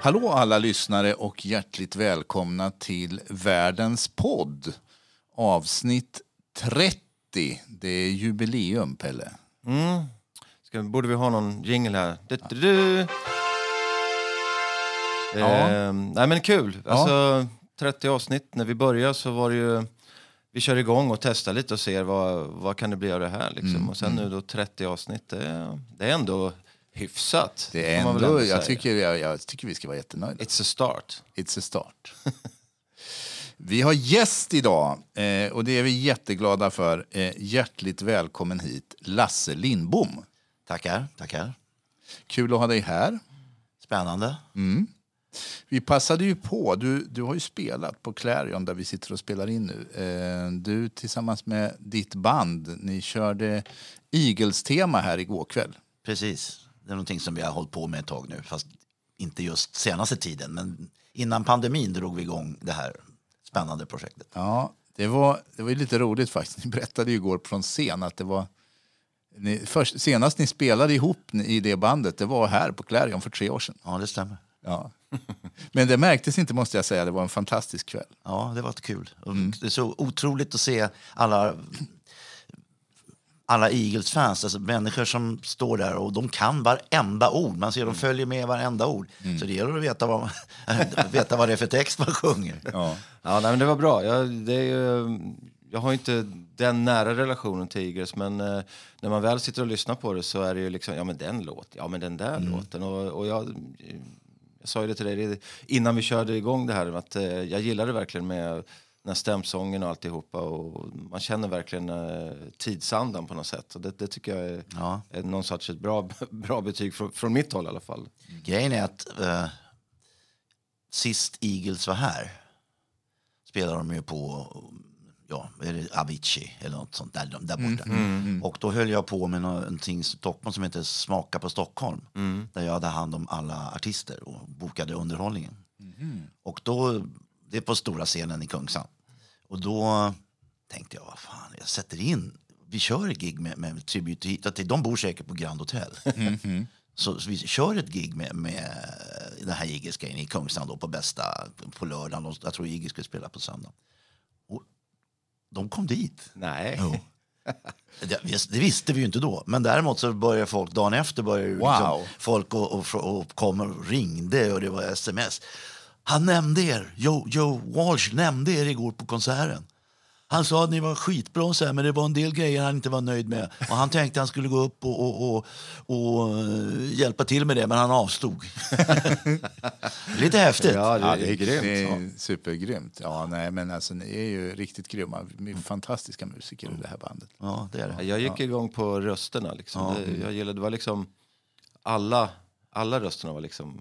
Hallå alla lyssnare och hjärtligt välkomna till Världens podd. Avsnitt 30. Det är jubileum, Pelle. Ska, borde vi ha någon jingle här? Du, du, du. Ja. Eh, nej men kul. Alltså, 30 avsnitt. När vi började så var det ju... Vi kör igång och testar lite och ser vad, vad kan det bli av det här. Liksom. Mm, och sen nu då 30 avsnitt, det, det är ändå hyfsat. Det är ändå, jag, tycker, jag, jag tycker vi ska vara jättenöjda. It's a start. It's a start. Vi har gäst idag eh, och det är vi jätteglada för. Eh, hjärtligt välkommen hit, Lasse Lindbom. Tackar, tackar. Kul att ha dig här. Spännande. Vi passade ju på, du, du har ju spelat på Clarion där vi sitter och spelar in nu. Eh, du tillsammans med ditt band, ni körde Eagles-tema här igår kväll. Precis. Det är någonting som vi har hållit på med ett tag nu. Fast inte just senaste tiden. Men innan pandemin drog vi igång det här spännande projektet. Ja, det var, det var ju lite roligt faktiskt. Ni berättade ju igår från scen att det var... Ni, först, senast ni spelade ihop i det bandet, det var här på Clarion för tre år sedan. Ja, det stämmer. Ja. Men det märktes inte måste jag säga, det var en fantastisk kväll. Ja, det var kul. Och Det är så otroligt att se alla, alla Eagles-fans, alltså människor som står där och de kan varenda ord. Man ser de följer med varenda ord. Så det gäller att veta vad, veta vad det är för text man sjunger. Ja. Ja, nej, men det var bra. Jag, det är ju, jag har inte den nära relationen till Eagles, men eh, när man väl sitter och lyssnar på det så är det ju liksom, ja men den låten, ja men den där låten. Och, och jag, jag sa ju det till dig innan vi körde igång det här, att eh, jag gillade verkligen med den här stämsången och alltihopa. Och man känner verkligen eh, tidsandan på något sätt. Och det, det tycker jag är, Ja. är någon sorts ett bra, bra betyg från, från mitt håll i alla fall. Grejen är att eh, sist Eagles var här spelade de ju på ja, Avicii eller något sånt där, där borta. Och då höll jag på med någonting i Stockholm som heter Smaka på Stockholm. Där jag hade hand om alla artister och bokade underhållningen. Och då, det är på stora scenen i Kungsan. Och då tänkte jag, vad fan, jag sätter in, vi kör ett gig med, med Tribute to Heat. De bor säkert på Grand Hotel. Så, så vi kör ett gig med, med den här Eagles-grejen i Kungsan då på bästa på lördagen. Och Jag tror Eagles skulle spela på söndag. Och de kom dit. Nej. Jo. Det, det visste vi ju inte då. Men däremot så började folk dagen efter började ju Wow. liksom, folk och, och, och kom och ringde och det var sms. Han nämnde er, Joe, Joe Walsh nämnde er igår på konserten. Han sa att ni var skitbra så här, men det var en del grejer han inte var nöjd med. Och han tänkte att han skulle gå upp och, och, och, och eh, hjälpa till med det, men han avstod. Lite häftigt. Ja, det, Ja, är grymt. Det är supergrymt. Ja, nej, men alltså, ni är ju riktigt grymma. Ni är fantastiska musiker i det här bandet. Ja, det är det. Jag gick igång på rösterna. Liksom. Det, jag gillade, det var liksom alla, alla rösterna var liksom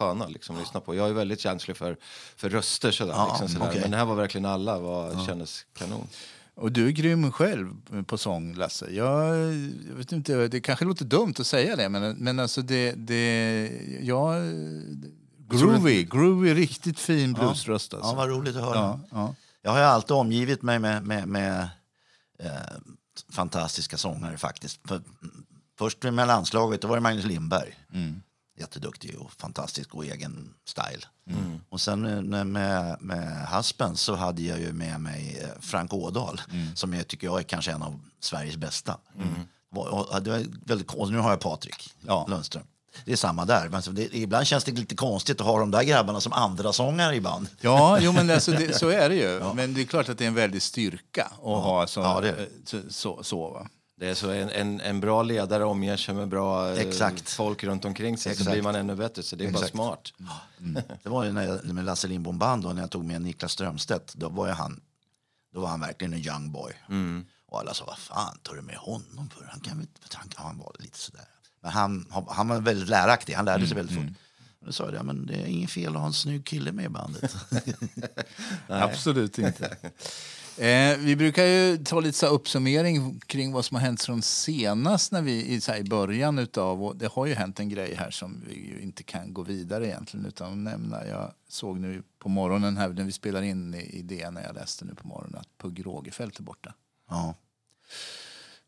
sköna liksom, att lyssna på. Jag är väldigt känslig för, för röster sådär. Ja, liksom, sådär. okej. Men det här var verkligen alla, var, kändes kanon. Och du är grym själv på sång, Lasse. Jag, jag vet inte, det kanske låter dumt att säga det, men, men alltså det... det ja, groovy, groovy, riktigt fin bluesröst. Alltså. Ja, vad roligt att höra. Ja, ja. Jag har alltid omgivit mig med, med, med eh, fantastiska sångare faktiskt. För, först med landslaget, då var det Magnus Lindberg. Jätteduktig och fantastisk och egen style. Och sen med, med, med Haspen så hade jag ju med mig eh, Frank Ådahl som jag tycker jag är kanske en av Sveriges bästa. Och, och, det var väldigt, nu har jag Patrik Ja. Lundström. Det är samma där. Men det, ibland känns det lite konstigt att ha de där grabbarna som andra sångare i band. Ja, jo, men alltså det, så är det ju. Men det är klart att det är en väldig styrka att ha så, Ja, det det. eh, så, så, så? Det är så en, en, en bra ledare omger sig med bra eh, Exakt. folk runt omkring sig så Exakt. blir man ännu bättre. Så det är bara Exakt. smart. Det var ju när jag, med Lasse Lindbom band och när jag tog med Niklas Strömstedt. Då var ju han, då var han verkligen en young boy. Och alla sa, vad fan tar du med honom för? Han kan väl, han, han var lite sådär. Men han, han var väldigt läraktig, han lärde sig väldigt fort. Och Då sa jag, ja, men det är inget fel att ha en snygg kille med i bandet. Absolut inte. Eh, vi brukar ju ta lite så uppsummering kring vad som har hänt från senast när vi i, så här, i början utav, och det har ju hänt en grej här som vi ju inte kan gå vidare egentligen utan att nämna. Jag såg nu på morgonen här när vi spelar in i, i det när jag läste nu på morgonen att Pugh Rogefeldt är borta. ja.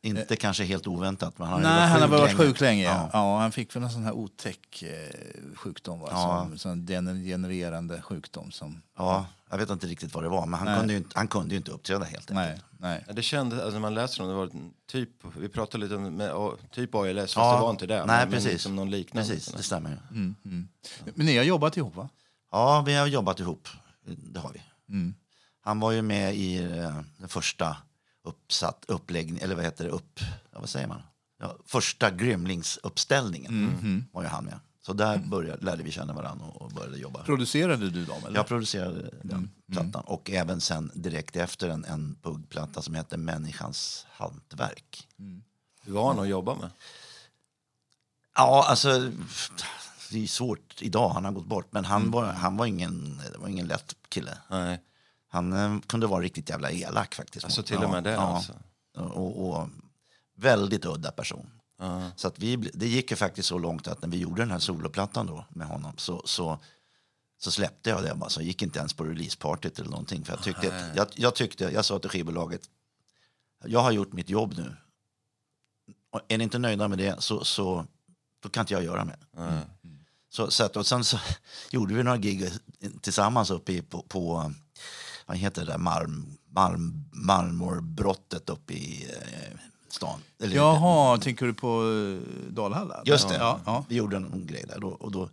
Inte kanske helt oväntat, men han Nej, han har varit sjuk länge. sjuk länge. Ja. Ja. Ja, han fick väl en sån här otäck eh, sjukdom, va? Ja. Som, sån degenererande sjukdom. Som, Ja, jag vet inte riktigt vad det var, men han, Nej. kunde ju inte, han kunde ju inte uppträda helt enkelt. nej, nej. Ja, det kändes, alltså när man läser om det var typ, vi pratade lite om med, å- typ ALS, fast Ja, det var inte det. nej, men, precis. Men liksom någon liknande. Precis, det stämmer ju. Mm, mm. Men ni har jobbat ihop, va? Ja, vi har jobbat ihop. Det har vi. Mm. Han var ju med i eh, den första uppsatt uppläggning, eller vad heter det, upp, ja, vad säger man? Ja, första Grymlingsuppställningen Mhm. var ju han med. Så där började, lärde vi känna varandra och började jobba. Producerade du dem? Eller? Jag producerade den plattan och även sen direkt efter en, en puggplatta som heter Människans hantverk. Hur var han att jobba med? Ja, alltså det är svårt idag, han har gått bort. Men han, var, han var, ingen, var ingen lätt kille. Nej, Han eh, kunde vara riktigt jävla elak faktiskt. alltså till och med det ja, alltså. Och, och väldigt udda person. Ja. Så att vi, det gick ju faktiskt så långt att när vi gjorde den här soloplattan då med honom så, så, så släppte jag det. bara. Så jag gick inte ens på releasepartyt eller någonting. För jag, tyckte att, jag, jag, tyckte, jag sa till skivbolaget, jag har gjort mitt jobb nu. Och är ni inte nöjda med det så, så då kan inte jag göra mer. Nej. Så, så att, och sen så gjorde vi några gig tillsammans uppe i, på, på vad heter det där, Malm, Malm, Marmorbrottet uppe i eh, stan. Eller- Jaha, tänker du på uh, Dalhalla? Just det. Ja, ja. Vi gjorde en grej där. Och då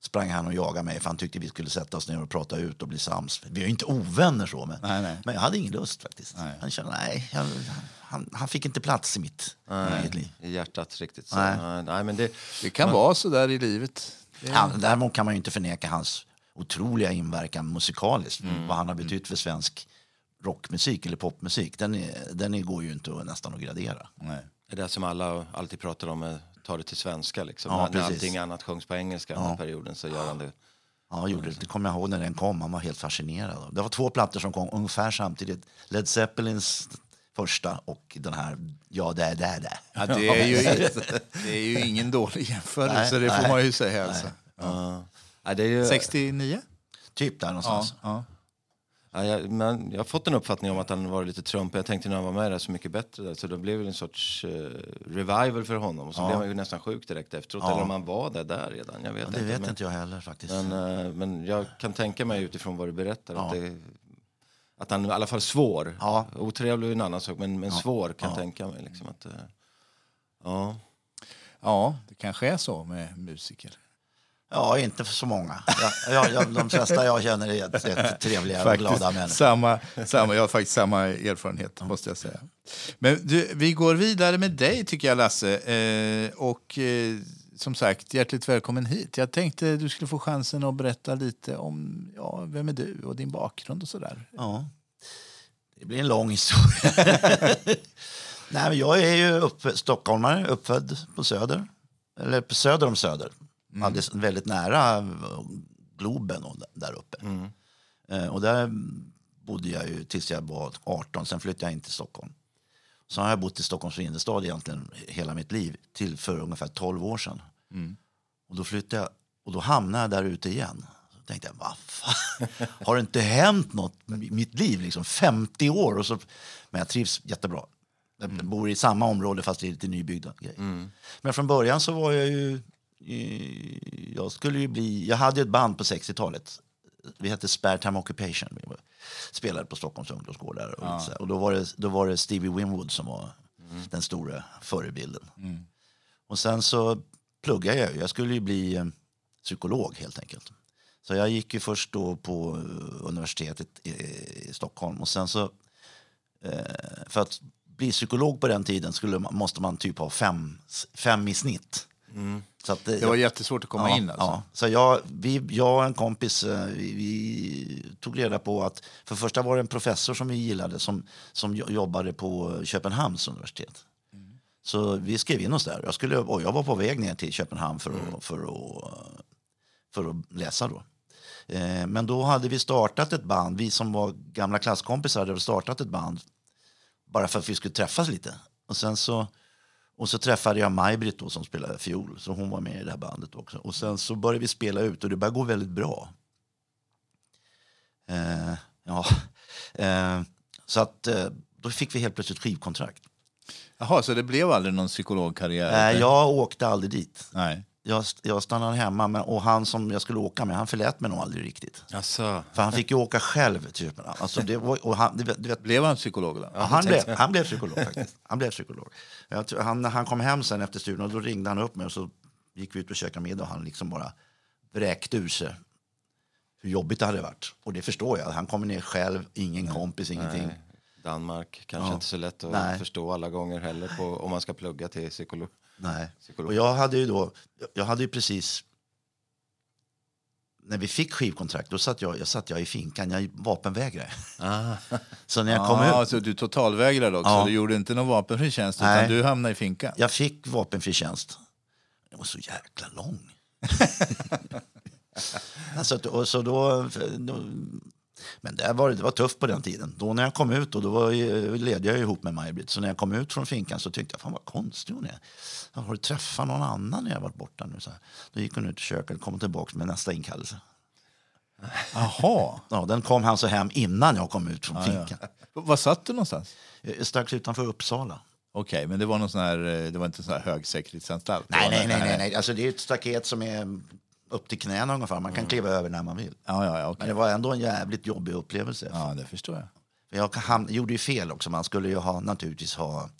sprang han och jagade mig för han tyckte vi skulle sätta oss ner och prata ut och bli sams. Vi är ju inte ovänner så, men, Nej, nej. men jag hade ingen lust faktiskt. Nej. Han kände, nej, jag, han, han fick inte plats i mitt eget liv. I hjärtat riktigt. Så. Nej. Nej. Nej, men det, Det kan vara så där i livet. Det, Han, däremot kan man ju inte förneka hans otroliga inverkan musikaliskt. Mm. Vad han har betytt för svensk rockmusik eller popmusik. Den, är, den är, går ju inte att, nästan att gradera. nej. är det som alla alltid pratar om, är ta det till svenska. Liksom. Ja, när, när precis. allting annat sjöngs på engelska den här perioden så gör han det. Ja, gjorde det. det kommer jag ihåg när den kom. Han var helt fascinerad. Det var två plattor som kom ungefär samtidigt. Led Zeppelins första och den här Ja, det är det. det. Ja, det, är ju, det är ju ingen dålig jämförelse, Nej, det får nej. man ju säga. Alltså. Ja. Ja, det är ju, 69? Typ där Ja, någonstans. ja. Ja, jag, men jag har fått en uppfattning om att han var lite trumpig. Jag tänkte när han var med där Så mycket bättre. Där. Så då blev det en sorts eh, revival för honom. Och så blev han ju nästan sjuk direkt efteråt. Ja. Eller om han var där, där redan. Jag vet Ja, inte. det vet men, inte jag heller faktiskt. Men, eh, men jag kan tänka mig utifrån vad du berättar att, Ja. det, att han i alla fall svår. Ja. Otrevlig är en annan sak, men, men svår kan jag tänka mig. Liksom, att, eh, ja. ja, det kanske är så med musiker. Ja, inte för så många. Jag, jag, de flesta jag känner är trevliga och glada människor. samma, samma, jag har faktiskt samma erfarenhet, måste jag säga. Men du, vi går vidare med dig, tycker jag, Lasse. Eh, och eh, som sagt, hjärtligt välkommen hit. Jag tänkte du skulle få chansen att berätta lite om ja, vem är du och din bakgrund och sådär. Ja. Det blir en lång historia. Nej, jag är ju upp, stockholmare, uppfödd på Söder. Eller på söder om Söder. Alldeles, väldigt nära eh, Globen och där uppe. Eh, och där bodde jag ju tills jag var 18. Sen flyttade jag in till Stockholm. Så har jag bott i Stockholms innerstad egentligen hela mitt liv. Till för ungefär 12 år sedan. Och då flyttade jag och då hamnade jag där ute igen. Så tänkte jag, vad fan? Har det inte hänt något i mitt liv? Liksom 50 år. Och så, men jag trivs jättebra. Jag bor i samma område fast det är lite nybyggda grejer. Men från början så var jag ju... eh, Jag skulle ju bli... Jag hade ett band på 60-talet. Vi hette Spare Time Occupation. Vi var- spelade på Stockholms ungdomsgårdar. Och, här. och då, var det, då var det Stevie Winwood som var den stora förebilden. Och sen så pluggade jag. Jag skulle ju bli eh, psykolog helt enkelt. Så jag gick ju först då på eh, universitetet i, Stockholm och sen så för att bli psykolog på den tiden skulle måste man typ ha fem, fem i snitt. Så att, Det var jättesvårt att komma ja, in. Alltså. Ja. Så jag, vi, jag och en kompis eh, vi, vi tog reda på att för första var det en professor som vi gillade som, som jo- jobbade på Köpenhamns universitet. Så vi skrev in oss där. Jag, skulle, och jag var på väg ner till Köpenhamn för att, för att, för att läsa. Då. Eh, Men då hade vi startat ett band. Vi som var gamla klasskompisar hade startat ett band bara för att vi skulle träffas lite. Och sen så, och så träffade jag Maj-Britt som spelade fiol, så hon var med i det här bandet också. Och sen så började vi spela ut och det började gå väldigt bra. Eh, ja. eh, så att eh, då fick vi helt plötsligt skivkontrakt. Jaha, så det blev aldrig någon psykologkarriär? Eh, jag åkte aldrig dit. Nej. Jag, jag stannade hemma men, och han som jag skulle åka med han förlät mig nog aldrig riktigt. Alltså, För han fick ju åka själv till Köpenhamn. Alltså det var, och han, du vet, du vet, Blev han psykolog då? Ja, han, blev, han blev psykolog faktiskt. Han blev psykolog. Jag, han, när han kom hem sen efter studion då ringde han upp mig och så gick vi ut och käkade middag och han liksom bara vräkte ur sig hur jobbigt det hade varit. Och det förstår jag. Han kommer ner själv, ingen kompis, ingenting. Danmark kanske Ja. inte så lätt att Nej. förstå alla gånger heller på, om man ska plugga till psykolog. Nej. Psykolog. Och jag hade ju då, jag hade ju precis när vi fick skivkontrakt, då satt jag, jag, satt jag i finkan. Jag vapenvägrade. Ah. Så när jag kom Ja, ut, så du totalvägrade också? Ja. Du gjorde inte någon vapenfri tjänst Nej. utan du hamnade i finkan? jag fick vapenfri tjänst. Den var så jäkla lång. alltså, och så då, då, men det var, det var tufft på den tiden. Då när jag kom ut, och då var, jag- levde jag ihop med Maj-Britt. Så när jag kom ut från finkan så tyckte jag, fan vad konstig hon är. Har du träffat någon annan när jag varit borta nu? Så här. Då gick hon ut i köket och kom tillbaka med nästa inkallelse. Jaha. Ja, den kom han så hem innan jag kom ut från finkan. Var satt du någonstans? Eh, Strax utanför Uppsala. Okej, men det var någon sån här, eh, det var inte en sån här högsäkerhetsanstalt? Nej, nej, nej, nej, nej. Alltså, det är ett staket som är upp till knäna ungefär. Man kan kliva över när man vill. Ja, ja, ja, Men okej. det var ändå en jävligt jobbig upplevelse. Ja, det förstår jag. För Jag gjorde ju fel också. Man skulle ju ha, naturligtvis ha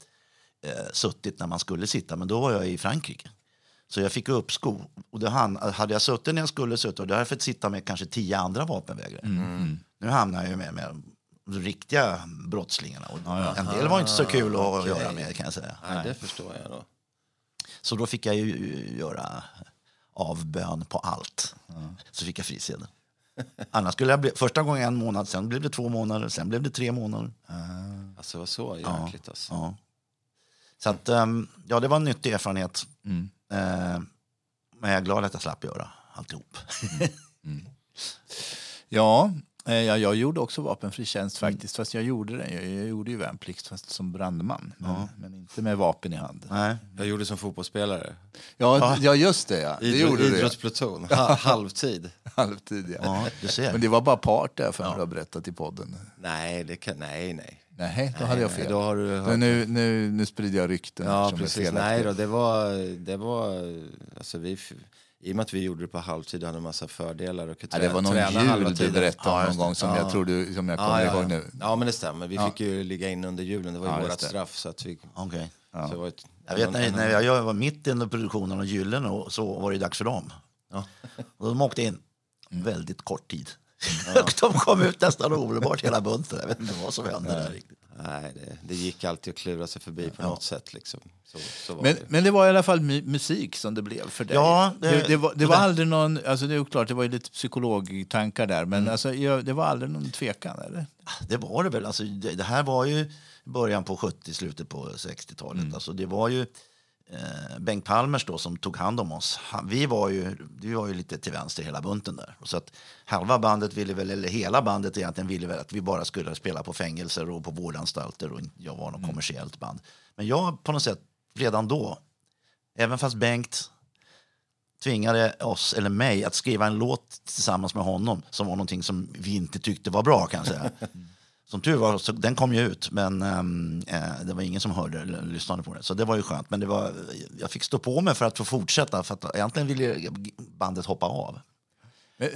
eh, suttit när man skulle sitta. Men då var jag i Frankrike. Så jag fick uppskov. Och det han, hade jag suttit när jag skulle suttit, då hade jag fått sitta med kanske tio andra vapenvägrare. Mm, Nu hamnar jag ju med, med de riktiga brottslingarna. Och En del var inte så kul att göra med kan jag säga. Nej, det förstår jag då. Så då fick jag ju göra avbön på allt. Så fick jag frisedel. Annars skulle jag bli, första gången en månad, sen blev det två månader, sen blev det tre månader. Alltså det var så jäkligt alltså. Ja. Så att, ehm, ja, det var en nyttig erfarenhet. Mm. Eh, men jag är glad att jag slapp göra alltihop. Ja, eh, ja, jag gjorde också vapenfri tjänst Mm. faktiskt. Fast jag gjorde det. Jag, jag gjorde ju värnplikt fast som brandman. Men, men inte med vapen i hand. Nej. Jag gjorde som fotbollsspelare. Ja, ja just det. Ja. Det Idrott, gjorde idrottspluton, ha, halvtid. Halvtid, ja. Ja, du ser. Men det var bara part där för du har berättat i podden. Nej, det kan, nej, nej. Nej, då hade jag nej, fel. har du hört- nu, nu, nu sprider jag rykten. Ja, precis. Nej då, det var... Det var alltså vi, I och med att vi gjorde det på halvtid hade en massa fördelar. Och Ja, det var någon jul du berättade Ja, någon gång som Ja. jag tror du, som jag Ja, kommer ja, ihåg ja. nu. ja, men det stämmer. Vi Ja. fick ju ligga in under julen. Det var ju Ja, vårt straff. Så att vi, Okej. så var ett, Jag vet när, när jag var mitt under produktionen av Gyllene och så var det dags för dem. Ja. Och de åkte in väldigt kort tid. Och de kom ut nästan omedelbart hela bunten. Jag vet inte vad som hände där riktigt. Nej, det, det gick alltid att klura sig förbi på något sätt. Liksom. Så, så var Men, det. men det var i alla fall mu- musik som det blev för dig. Ja, det, det- det, var, det var aldrig någon, alltså det är klart det var ju lite psykologtankar där, Mm. men alltså, jag, det var aldrig någon tvekan eller? Det var det väl. Alltså, det, här var ju början på 70, slutet på 60-talet. Alltså, det var ju eh, Bengt Palmers då som tog hand om oss. Han, vi, var ju, vi var ju lite till vänster hela bunten där. Så att halva bandet ville väl, eller hela bandet egentligen ville väl att vi bara skulle spela på fängelser och på vårdanstalter och inte- jag var något kommersiellt band. Men jag på något sätt redan då, även fast Bengt tvingade oss, eller mig, att skriva en låt tillsammans med honom som var någonting som vi inte tyckte var bra kan jag säga. Som tur var, så den kom ju ut, men ehm, eh, det var ingen som hörde eller lyssnade på det. Så det var ju skönt. Men det var, jag fick stå på mig för att få fortsätta, för att egentligen ville bandet hoppa av.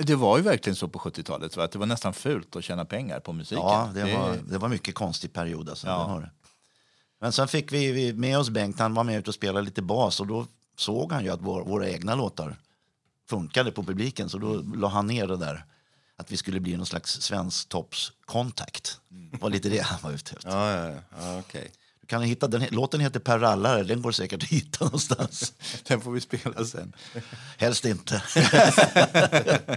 Det var ju verkligen så på 70-talet, va? att det var nästan fult att tjäna pengar på musiken. Ja, det var, det var mycket konstig period. Alltså, Ja. Men sen fick vi, vi med oss Bengt, han var med ut och spelade lite bas och då såg han ju att vår, våra egna låtar funkade på publiken så då la han ner det där att vi skulle bli någon slags svensk toppskontakt. Det var lite det han var ute efter. Ja, ja, ja. okej. Du kan hitta, den, låten heter Per Rallare, den går säkert att hitta någonstans. Den får vi spela sen. Helst inte.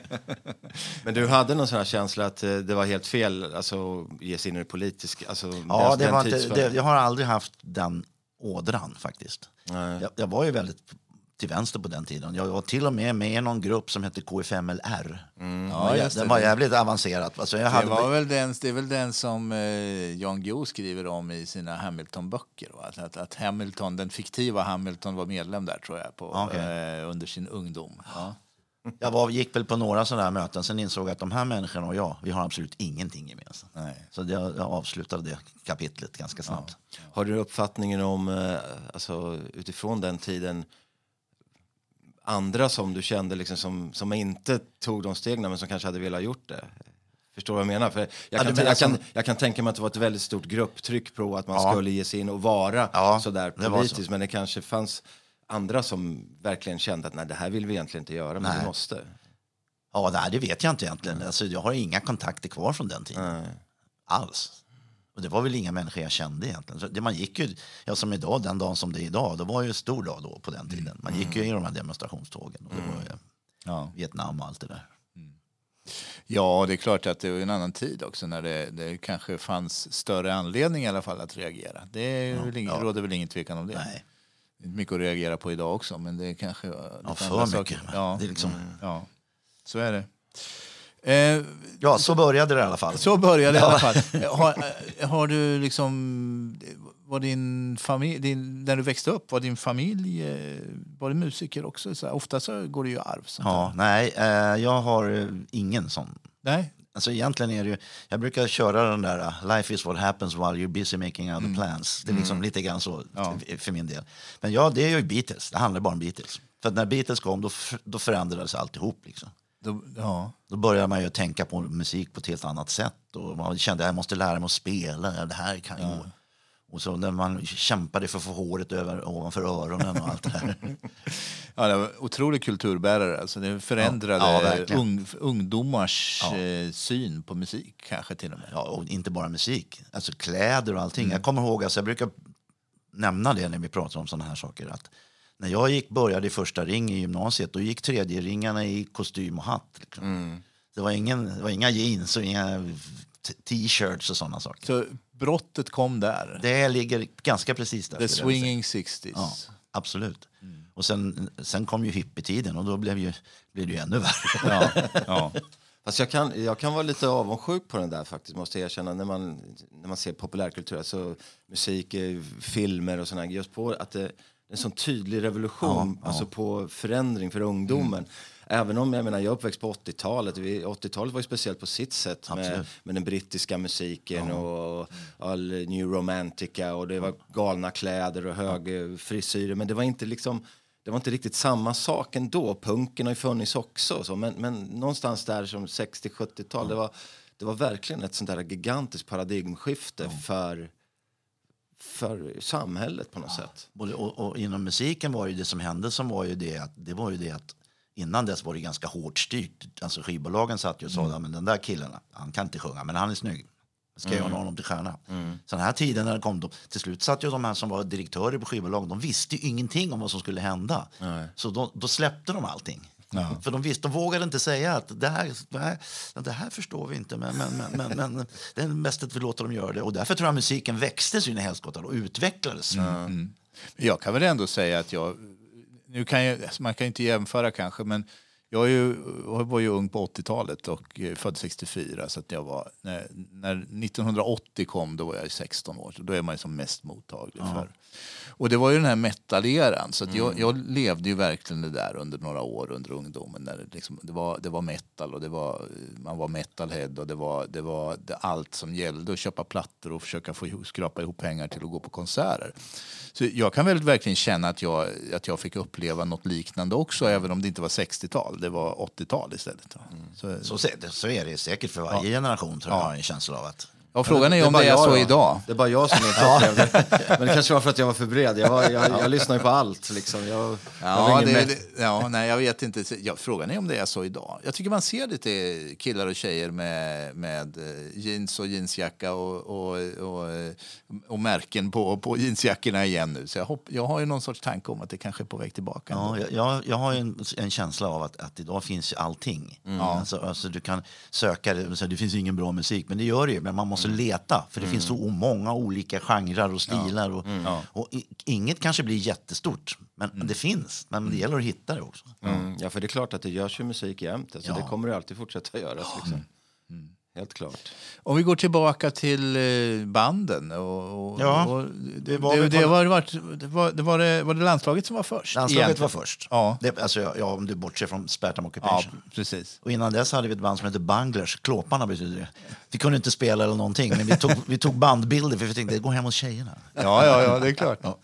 Men du hade någon sån här känsla att eh, det var helt fel alltså, att ge sig in i det politiska? Alltså, Ja, den- det var inte, det, jag har aldrig haft den ådran faktiskt. Jag, jag var ju väldigt till vänster på den tiden. Jag var till och med med i någon grupp som hette KFMLR. Den var Ja, det. den var jävligt avancerad. Alltså jag Det, hade, var väl den, det är väl den som eh, Jan Guillou skriver om i sina Hamilton-böcker. Att, att, Hamilton, den fiktiva Hamilton var medlem där tror jag på, Okej. eh, under sin ungdom. Ja. Jag var, gick väl på några sådana här möten, sen insåg jag att de här människorna och jag, vi har absolut ingenting gemensamt. Nej. Så jag, jag avslutade det kapitlet ganska snabbt. Har du uppfattningen om, eh, alltså, utifrån den tiden, andra som du kände liksom som, som inte tog de stegen men som kanske hade velat gjort det? Förstår du vad jag menar? För jag, Ja, kan, jag, kan, jag kan tänka mig att det var ett väldigt stort grupptryck på att man Ja. skulle ge sig in och vara Ja, sådär det var politisk. så. Men det kanske fanns andra som verkligen kände att nej, det här vill vi egentligen inte göra, men Nej. vi måste. Ja, nej, det vet jag inte egentligen. Alltså, jag har inga kontakter kvar från den tiden. Nej. Alls. Och det var väl inga människor jag kände egentligen. Så det man gick ju, ja, som idag, den dagen som det är idag, det var ju en stor dag då på den tiden. Man gick ju i de här demonstrationstågen. Och det var ju Ja. Vietnam och allt det där. ja, det är klart att det var en annan tid också när det, det kanske fanns större anledning i alla fall att reagera. Det är väl ingen, ja. råder väl ingen tvekan om det. Nej. Det är mycket att reagera på idag också, men det är kanske Ja, för mycket. Ja, Det är liksom, ja, så är det. Eh, ja, så började det i alla fall. Så började det i alla fall. Har, eh, har du liksom... Var din familj, din, när du växte upp, var din familj eh, var det musiker också? Så här, ofta så går det ju arv. Ja, nej, eh, jag har eh, ingen sån. Nej? Alltså egentligen är det ju, jag brukar köra den där uh, Life is what happens while you're busy making other plans. Det är liksom lite grann så Ja. för min del. Men ja, det är ju Beatles. Det handlar bara om Beatles. För när Beatles kom, då, då förändrades alltihop. Liksom. Då, ja. Då började man ju tänka på musik på ett helt annat sätt. Och man kände att jag måste lära mig att spela. Det här kan ju gå. Och så när man kämpade för att få håret över, ovanför öronen och allt det där. ja, det var otrolig kulturbärare. Alltså det förändrade Ja, ja, ung, ungdomars Ja. eh, syn på musik kanske till och med. Ja, och inte bara musik, alltså kläder och allting. Jag kommer ihåg, alltså, jag brukar nämna det när vi pratar om sådana här saker. Att när jag gick, började i första ring i gymnasiet, då gick tredje ringarna i kostym och hatt. Liksom. Det, var ingen, det var inga jeans och inga t-shirts och sådana saker. Så brottet kom där. Det ligger ganska precis där. The swinging 60s. Ja, absolut. Och sen, sen kom ju hippietiden och då blev, ju, blev det ju ännu värre. Ja, ja. Fast jag kan, jag kan vara lite avundsjuk på den där faktiskt, måste jag erkänna. När man, när man ser populärkultur, alltså musik, eh, filmer och sådana just på att det, är en sån tydlig revolution, alltså på förändring för ungdomen. Även om jag menar, jag är uppväxt på 80-talet. Vi- 80-talet var ju speciellt på sitt sätt med, Absolut. med den brittiska musiken och all new romantica och det var galna kläder och hög eh, frisyrer. Men det var inte liksom det var inte riktigt samma sak ändå. Punken har ju funnits också. Så. Men, men någonstans där som 60-70-tal, det, var, det var verkligen ett sånt där gigantiskt paradigmskifte för, för samhället på något sätt. Både, och, och inom musiken var ju det som hände som var ju det att, det var ju det att innan dess var det ganska hårt styrt. Alltså skivbolagen satt ju och sa Mm. "Ja, men den där killen, han kan inte sjunga men han är snygg. Ska jag Mm. honom till stjärna. Så den här tiden när det kom, då, till slut satt ju de här som var direktörer på skivbolagen, de visste ju ingenting om vad som skulle hända. Så då, då släppte de allting. För de visste, de vågade inte säga att det här, det här, det här förstår vi inte, men, men, men, men, men det är bäst att vi låter dem göra det. Och därför tror jag musiken växte så in i helskotta och utvecklades. Men Jag kan väl ändå säga att jag... Nu kan jag alltså man kan inte jämföra kanske, men jag, ju, var ju ung på 80-talet och eh, född 64. Så att jag var, när, när 1980 kom då var jag 16 år. Så då är man som mest mottaglig för. Och det var ju den här metaleran. Så att jag, jag levde ju verkligen det där under några år under ungdomen. När det, liksom, det, var, det var metal och det var, man var metalhead och det var, det var det allt som gällde att köpa plattor och försöka få skrapa ihop pengar till att gå på konserter. Så jag kan väl verkligen känna att jag, att jag fick uppleva något liknande också, även om det inte var 60-tal. Det var 80-tal istället. Så, Så, se- så är det säkert för varje generation, tror jag, har en känsla av att... ja, frågan är om det är jag så då. idag. Det är bara jag som inte upplevde det. Men det kanske var för att jag var för bred. Jag, var, jag, jag lyssnar ju på allt. Liksom. Jag, Ja, det, det, ja, nej, jag vet inte. Ja, frågan är om det är så idag. Jag tycker man ser lite killar och tjejer med, med eh, jeans och jeansjacka och, och, och, eh, och märken på, på jeansjackorna igen nu. Så jag, hopp, jag har ju någon sorts tanke om att det kanske är på väg tillbaka. Ja, jag, jag, har ju en, en känsla av att, att idag finns allting. Alltså, alltså du kan söka, det, det finns ingen bra musik, men det gör det ju. Men man måste leta, för det finns så många olika genrer och stilar. Och, och i, inget kanske blir jättestort, men det finns. Men det gäller att hitta det också. Mm. Ja, för det är klart att det görs ju musik jämt. Alltså. Det kommer det alltid fortsätta göras. Liksom. Helt klart. Om vi går tillbaka till banden. Och, och, Ja, och, det var det, väl det, på- var, var, det, var, det, var, det, var det landslaget som var först? Landslaget egentligen? var först. Ja. Det, alltså, ja, om du bortser från Spartam Ja, precis. Och innan dess hade vi ett band som hette Bunglers. Klåparna betyder det. Vi kunde inte spela eller någonting, men vi tog, vi tog bandbilder för vi tänkte gå hem hos tjejerna. Ja, ja, ja, det är klart. Ja.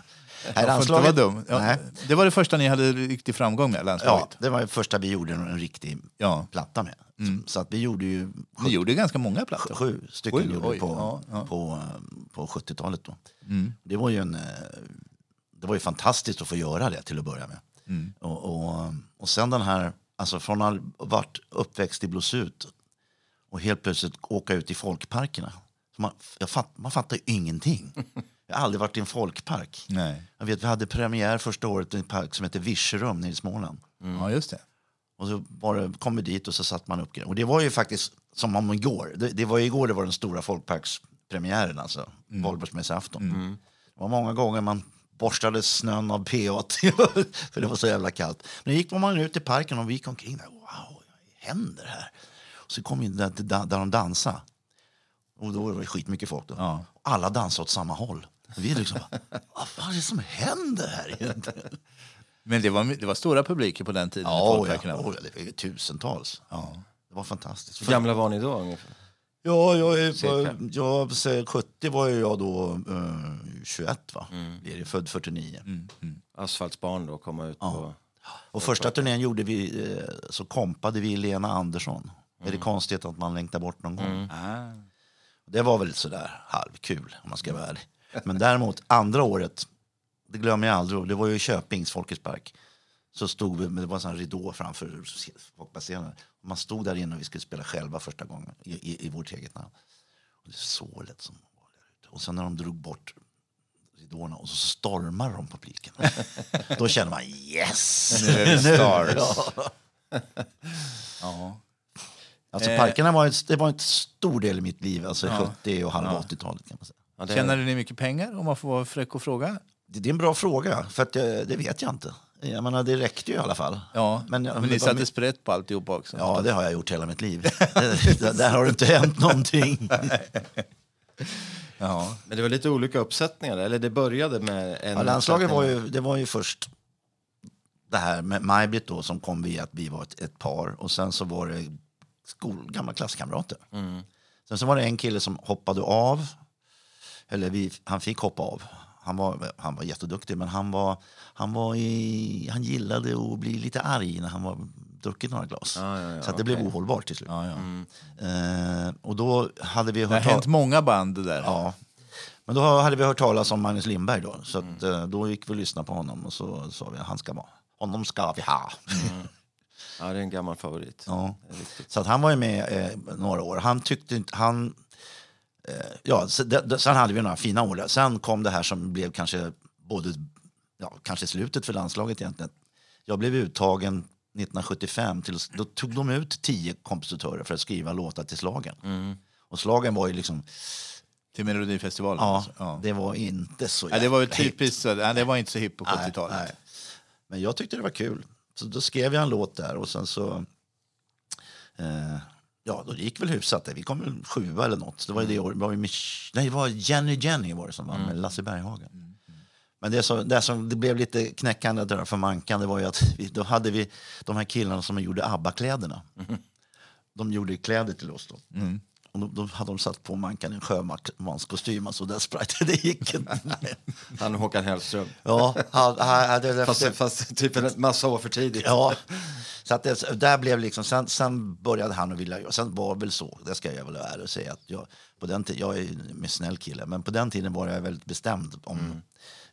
Nej, inte landslaget- vara dum. Ja, Nej. det var det första ni hade riktig framgång med, Ja, landslaget? det var det första vi gjorde en riktig Ja. platta med. Så, så att vi gjorde ju Ni gjorde ganska många plattor. sju stycken Sju, gjorde oj, vi på, ja, ja. på, eh, på 70-talet. Då. Det var ju en... eh, Det var ju fantastiskt att få göra det till att börja med. Och, och, och sen den här, alltså från att ha varit uppväxt i Blåsut och helt plötsligt åka ut i folkparkerna. Man, fatt, man fattar ju ingenting. Jag har aldrig varit i en folkpark. Nej. Jag vet, vi hade premiär första året i en park som heter Virserum nere i Småland. Ja, just det. Och så det, kom vi dit och så satt man upp grejer. Och det var ju faktiskt som om igår. Det, det var igår det var den stora folkparkspremiären, alltså mm. Valborgsmässoafton. Det var många gånger man borstade snön av PA för det var så jävla kallt. Men gick man ut i parken och vi gick omkring där. Wow, vad händer här? Och så kom vi där, där, där de dansade. Och då var det skitmycket folk. Då. Ja. Alla dansade åt samma håll. Vi liksom, vad fan är det som händer här egentligen? Men det var, det var stora publiker på den tiden? Ja, ja. Oh, det var tusentals. ja. Det var fantastiskt. Hur gamla var ni då ungefär? Ja, jag är jag, säger 70 var jag då eh, 21, va? Blir det, född 49. Asfaltsbarn då, komma ut på... Och första turnén gjorde vi, eh, så kompade vi Lena Andersson. Är det konstigt att man längtar bort någon gång? Ah. Det var väl sådär halvkul om man ska vara ärlig. Men däremot andra året, det glömmer jag aldrig, det var ju i Köpings Folkets park. Så stod vi, men det var en sån ridå framför folkbasseringen. Man stod där inne och vi skulle spela själva första gången i, i, i vårt eget namn. Och det är så lätt som var där ute. Och sen när de drog bort ridåerna och så stormar de publiken. Då känner man yes! Nu är vi stars. Ja. Ja. Alltså parkerna var, ett, det var en stor del i mitt liv, alltså 70 och halva 80-talet kan man säga. Ja, det- Tjänade ni mycket pengar, om man får vara fräck och fråga? Det, det är en bra fråga, för att, eh, det vet jag inte. Jag menar, det räckte ju i alla fall. Ja, men, Men- ni satte sprätt på alltihopa också? Ja, det har jag gjort hela mitt liv. där, har det inte hänt någonting. Ja. Men det var lite olika uppsättningar, eller det började med en Ja, landslaget var ju, det var ju först det här med Maj-Britt då, som kom via att vi var ett, ett par. Och sen så var det skol, gamla klasskamrater. Sen så var det en kille som hoppade av. Eller vi, han fick hoppa av. Han var, han var jätteduktig, men han, var, han, var i, han gillade att bli lite arg när han var druckit några glas. Ja, ja, ja, så att det blev ohållbart till slut. Ja, ja. Eh, och då hade vi Det har hört hänt många band det där. Ja. Men då hade vi hört talas om Magnus Lindberg då. Så att, eh, då gick vi och lyssnade på honom och så sa vi att han ska vara. Honom ska vi ha. Ja, det är en gammal favorit. Ja. Så att han var ju med eh, några år. Han tyckte inte... Han, ja, sen hade vi några fina år där. Sen kom det här som blev kanske både... Ja, kanske slutet för landslaget egentligen. Jag blev uttagen 1975. Till, då tog de ut tio kompositörer för att skriva låtar till slagen. Och slagen var ju liksom... Till Melodifestivalen? Ja, alltså. ja. det var inte så Ja, det var ju hippt. typiskt ja, det var inte så hipp på Nej, 70-talet. nej. Men jag tyckte det var kul. Så då skrev jag en låt där och sen så... Eh, ja, då gick väl hyfsat. Vi kom sjua eller något. Det var ju det året. Var vi med, nej, det var Jenny Jenny var det som vann med Lasse Berghagen. Men det som, det som det blev lite knäckande där för Mankan, det var ju att vi, då hade vi de här killarna som gjorde ABBA-kläderna. De gjorde kläder till oss då. Och då, då hade de satt på Mankan en sjömanskostym, alltså där sprite, det gick inte. Han och Håkan Hellström. Ja, han, han, hade Fast, fast typ en massa år för tidigt. Ja, så att det, där blev liksom, sen, sen började han att vilja, sen var väl så, det ska jag väl vara ärlig och säga, att jag, på den jag är en snäll kille, men på den tiden var jag väldigt bestämd om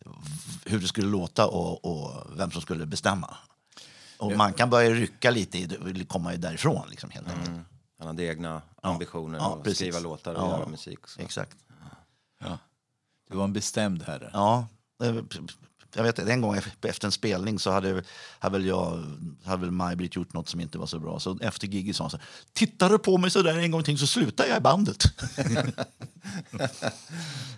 v- hur det skulle låta och, och vem som skulle bestämma. Och man kan börja rycka lite, i det, vill komma därifrån liksom helt enkelt. Han hade egna ambitioner Ja, att precis. skriva låtar och Ja. göra musik. och Så. Exakt. Du var en bestämd herre. Ja, eh, jag vet en gång efter en spelning så hade, hade väl jag, hade väl Maj-Britt gjort något som inte var så bra. Så efter giget sa hon så här, tittar du på mig så där en gång till så slutar jag i bandet.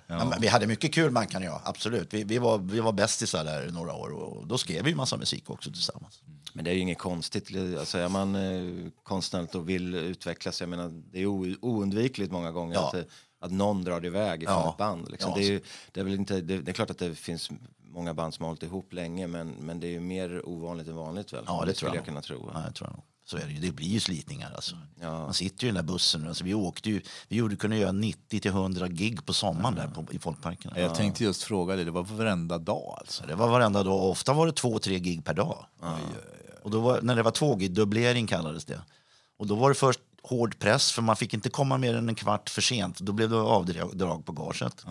Ja, men vi hade mycket kul, Mankan och jag. Absolut. Vi, vi var, vi var bästisar där i några år och då skrev vi massa musik också tillsammans. Men det är ju inget konstigt. Alltså är man eh, konstnärligt och vill utvecklas, jag menar, det är oundvikligt många gånger Ja. att, att någon drar iväg ifrån Ja. ett band. Liksom. Ja. Det, är ju, det, är väl inte, det, det är klart att det finns många band som har hållit ihop länge, men, men det är ju mer ovanligt än vanligt väl? Ja, det, tror skulle jag, jag kunna tro. Ja, jag tror jag nog. Så är det ju. Det blir ju slitningar alltså. Ja. Man sitter ju i den där bussen. Alltså, vi åkte ju, vi gjorde, kunde göra 90 till 100 gig på sommaren där på, i folkparkerna. Jag tänkte just fråga dig, det var varenda dag alltså. Så det var varenda dag. Ofta var det två, tre gig per dag. Och då var, när det var två gig, dubblering kallades det. Och då var det först hård press, för man fick inte komma mer än en kvart för sent. Då blev det avdrag på gaget.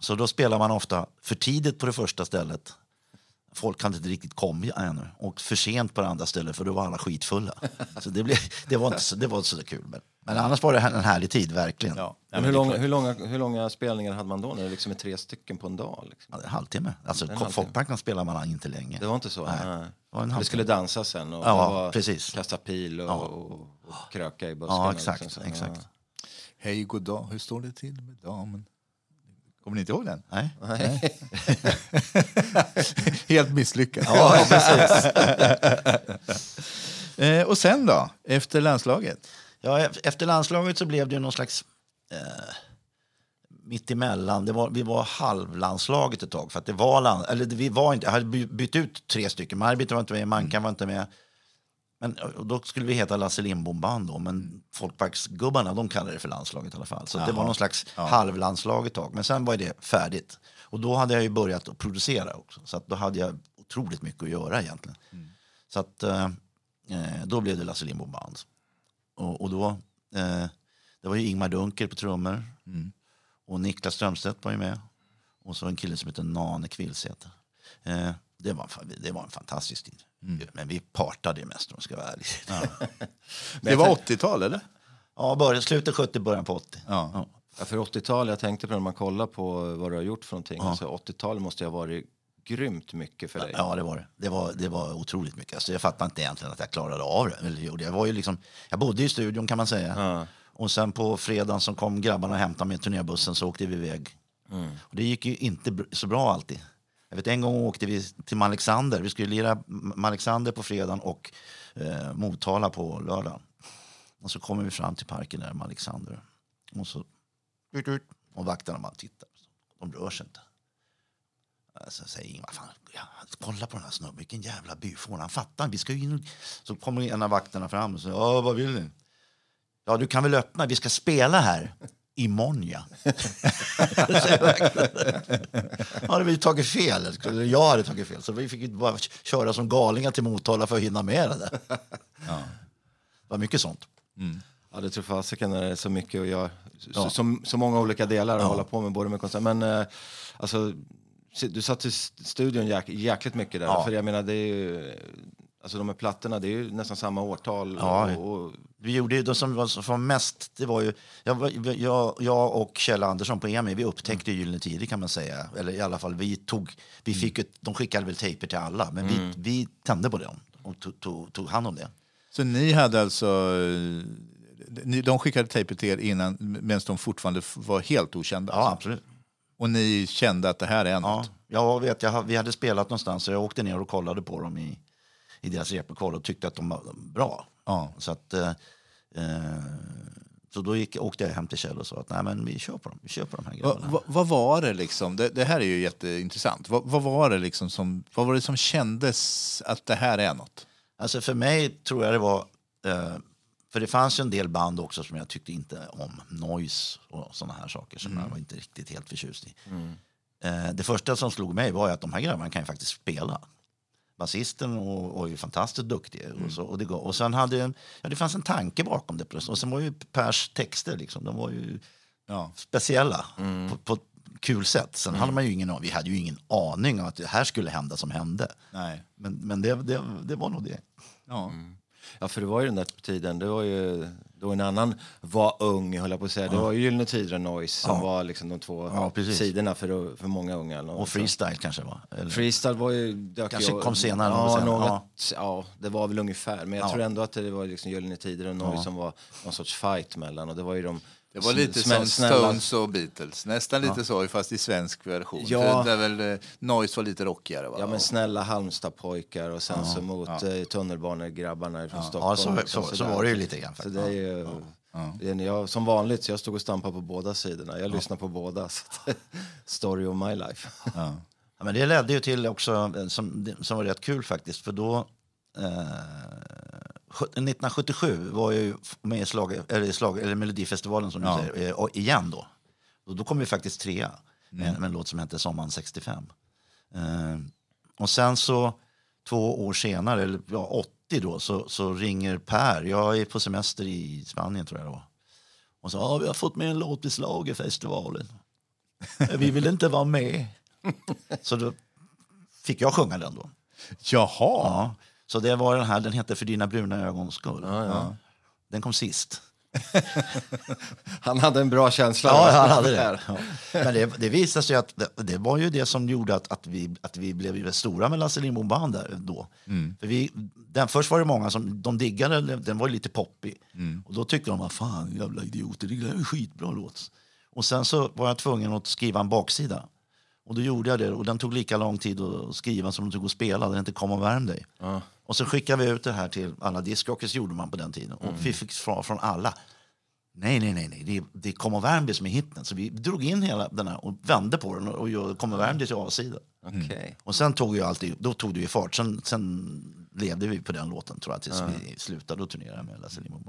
Så då spelar man ofta för tidigt på det första stället. Folk hade inte riktigt kommit ännu. Och för sent på det andra stället, för då var alla skitfulla. Så det, blev, det var inte så, det var inte så kul. Men, men annars var det en härlig tid, verkligen. Ja. Men hur, långa, hur, långa, hur långa spelningar hade man då när det liksom är tre stycken på en dag? Liksom? Ja, En halvtimme. Alltså, En halvtimme. Folkparkerna spelar man inte länge. Det var inte så? Nej. Nej. Det det skulle dansas sen och Ja, precis. kasta pil och, Ja. och, och kröka i buskarna. Ja, exakt. liksom, exakt. Hej, god dag, hur står det till med damen? Kommer ni inte ihåg den? Nej. Nej. Helt misslyckad. Ja, precis. Eh, och sen då, efter landslaget? Ja, e- efter landslaget så blev det någon slags eh, mittemellan. Det var, vi var halvlandslaget ett tag. För att det var land, eller vi var inte, jag hade by- bytt ut tre stycken. Marbit var inte med, Mankan var inte med. Men, då skulle vi heta Lasse Lindbom Band då, men Folkparksgubbarna de kallade det för landslaget i alla fall. Så det var någon slags halvlandslag ett tag. Men sen var det färdigt. Och då hade jag ju börjat att producera också. Så då hade jag otroligt mycket att göra egentligen. Så att eh, eh, då blev det Lasse Lindbom Band. Och, och då, eh, det var ju Ingmar Dunker på trummor. Och Niklas Strömstedt var ju med. Och så en kille som heter Nane Kvillsäter. Eh, det, var, det var en fantastisk tid. Men vi partade mest om jag ska vara ärlig. Ja, Det var 80-tal, eller? ja början, slutet 70, början på 80. Ja. Ja, för 80-talet, jag tänkte på när man kollar på vad du har gjort för någonting. Alltså, 80-talet måste ha varit grymt mycket för dig. Ja, det var det. Det var, det var otroligt mycket. Alltså, jag fattar inte egentligen att jag klarade av det. Eller, jag, var ju liksom, jag bodde i studion kan man säga. Ja. Och sen på fredagen som kom grabbarna och hämtade mig i turnébussen så åkte vi iväg. Och det gick ju inte så bra alltid. Jag vet en gång åkte vi till Alexander. Vi skulle lira Alexander på fredagen och eh, Motala på lördagen. Och så kommer vi fram till parken där med Alexander. Och så... ut, ut, Och vakterna bara tittar. De rör sig inte. Alltså, så säger Ingvar, fan, ja, kolla på den här snubben, vilken jävla byfån. Han fattar, vi ska ju in och... Så kommer en av vakterna fram och säger, ja vad vill ni? Ja, du kan väl öppna, vi ska spela här. Imorgon ja. Hade vi tagit fel, eller jag hade tagit fel. Så vi fick bara köra som galningar till Motala för att hinna med det där. Det var mycket sånt. Ja, det tror fasiken när det är så mycket att göra. Så, så, så många olika delar att hålla på med, både med konsert. Men eh, alltså, du satt i st- studion jäk, jäkligt mycket där. Ja. För jag menar, det är ju, alltså de här plattorna, det är ju nästan samma årtal. Ja. Och, och, Vi gjorde ju, de som var, som var mest, det var ju, jag, jag, jag och Kjell Andersson på EMI, vi upptäckte Gyllene Tider kan man säga. Eller i alla fall, vi tog, vi fick ett, de skickade väl tejper till alla, men vi, vi tände på det och tog, tog, tog hand om det. Så ni hade alltså... eh, ni- De skickade tejper till er innan, medan de fortfarande var helt okända? Ja, alltså. absolut. Och ni kände att det här är Ja, något? jag vet, jag, vi hade spelat någonstans så jag åkte ner och kollade på dem i, i deras replokal och tyckte att de var bra. Ja. Så, att, eh, eh, så då gick, åkte jag hem till Kjell och sa att Nej, men vi kör på dem. Vi kör på de här Va, grabbarna. va, vad var det liksom? Det, det här är ju jätteintressant. Va, vad var det liksom som, vad var det som kändes att det här är något? Alltså för mig tror jag det var... Eh, för det fanns ju en del band också som jag tyckte inte om. Noise och såna här saker som jag var inte riktigt helt förtjust i. Eh, det första som slog mig var att de här grabbarna kan ju faktiskt spela. Basisten och, och är ju fantastiskt duktig. Och, så, och, det, och sen hade, ja, det fanns en tanke bakom det. plötsligt. Och sen var ju Pers texter, liksom, de var ju Ja. speciella på, på ett kul sätt. Sen hade man ju ingen, vi hade ju ingen aning om att det här skulle hända som hände. Nej. Men, men det, det, det var nog det. Ja. ja, för det var ju den där tiden, det var ju då en annan var ung, höll jag på att säga. Det var ju Gyllene Tider och Noise som Ja. var liksom de två Ja, sidorna för, för många unga. Och freestyle kanske var. Eller? Freestyle var ju... Dök Kanske ju, kom senare, Ja, senare. något, ja. det var väl ungefär. Men jag Ja. tror ändå att det var liksom Gyllene Tider och Noise som var någon sorts fight mellan. Och det var ju de Det var lite som Stones och Beatles. Nästan lite så, fast i svensk version. Ja. Där väl eh, Noise var lite rockigare. Va? Ja men snälla Halmstad-pojkar och sen så mot ja. tunnelbanegrabbarna från Stockholm. Ja, så, så, så där. var det ju lite grann. Så det är ju, det är, jag, som vanligt, så jag stod och stampade på båda sidorna. Jag lyssnar på båda. Så att, story of my life. Ja. Ja, men det ledde ju till också, eh, som, som var rätt kul faktiskt, för då... Eh, 1977 var jag ju med i, slag, eller slag, eller Melodifestivalen som Ja. du säger, eh, och igen då. Och då kom vi faktiskt trea med, med en låt som hette Sommaren 65. Eh, och sen så två år senare, eller ja, 80 då, så, så ringer Per. Jag är på semester i Spanien tror jag då. Och så, ja, vi har fått med en låt i Schlagerfestivalen. Vi vill inte vara med. Så då fick jag sjunga den då. Jaha! Ja. Så det var den här, den hette För dina bruna ögons skull. Ja, ja. Den kom sist. Han hade en bra känsla. Ja, han hade det. Ja. Men det, det visade sig att det, det var ju det som gjorde att, att, vi, att vi blev ju stora med Lasse Lindbom Band där då. För vi, den, först var det många som de diggade, den var ju lite poppig. Och då tyckte de, vad fan jävla idioter, det är en skitbra låt. Och sen så var jag tvungen att skriva en baksida. Och då gjorde jag det och den tog lika lång tid att skriva som det tog att spela. Den hette Kom och värm dig. Och så skickade vi ut det här till alla discjockeys gjorde man på den tiden. Och vi fick svar från alla. Nej, nej, nej, nej. Det, är, det är Kom och värm dig som är hitten. Så vi drog in hela den här och vände på den och, gjorde Kom och värm dig till A-sida. Okej. Och sen tog ju alltid, då tog det ju fart. Sen, sen levde vi på den låten tror jag tills vi slutade att turnera med Lasse Lindbom.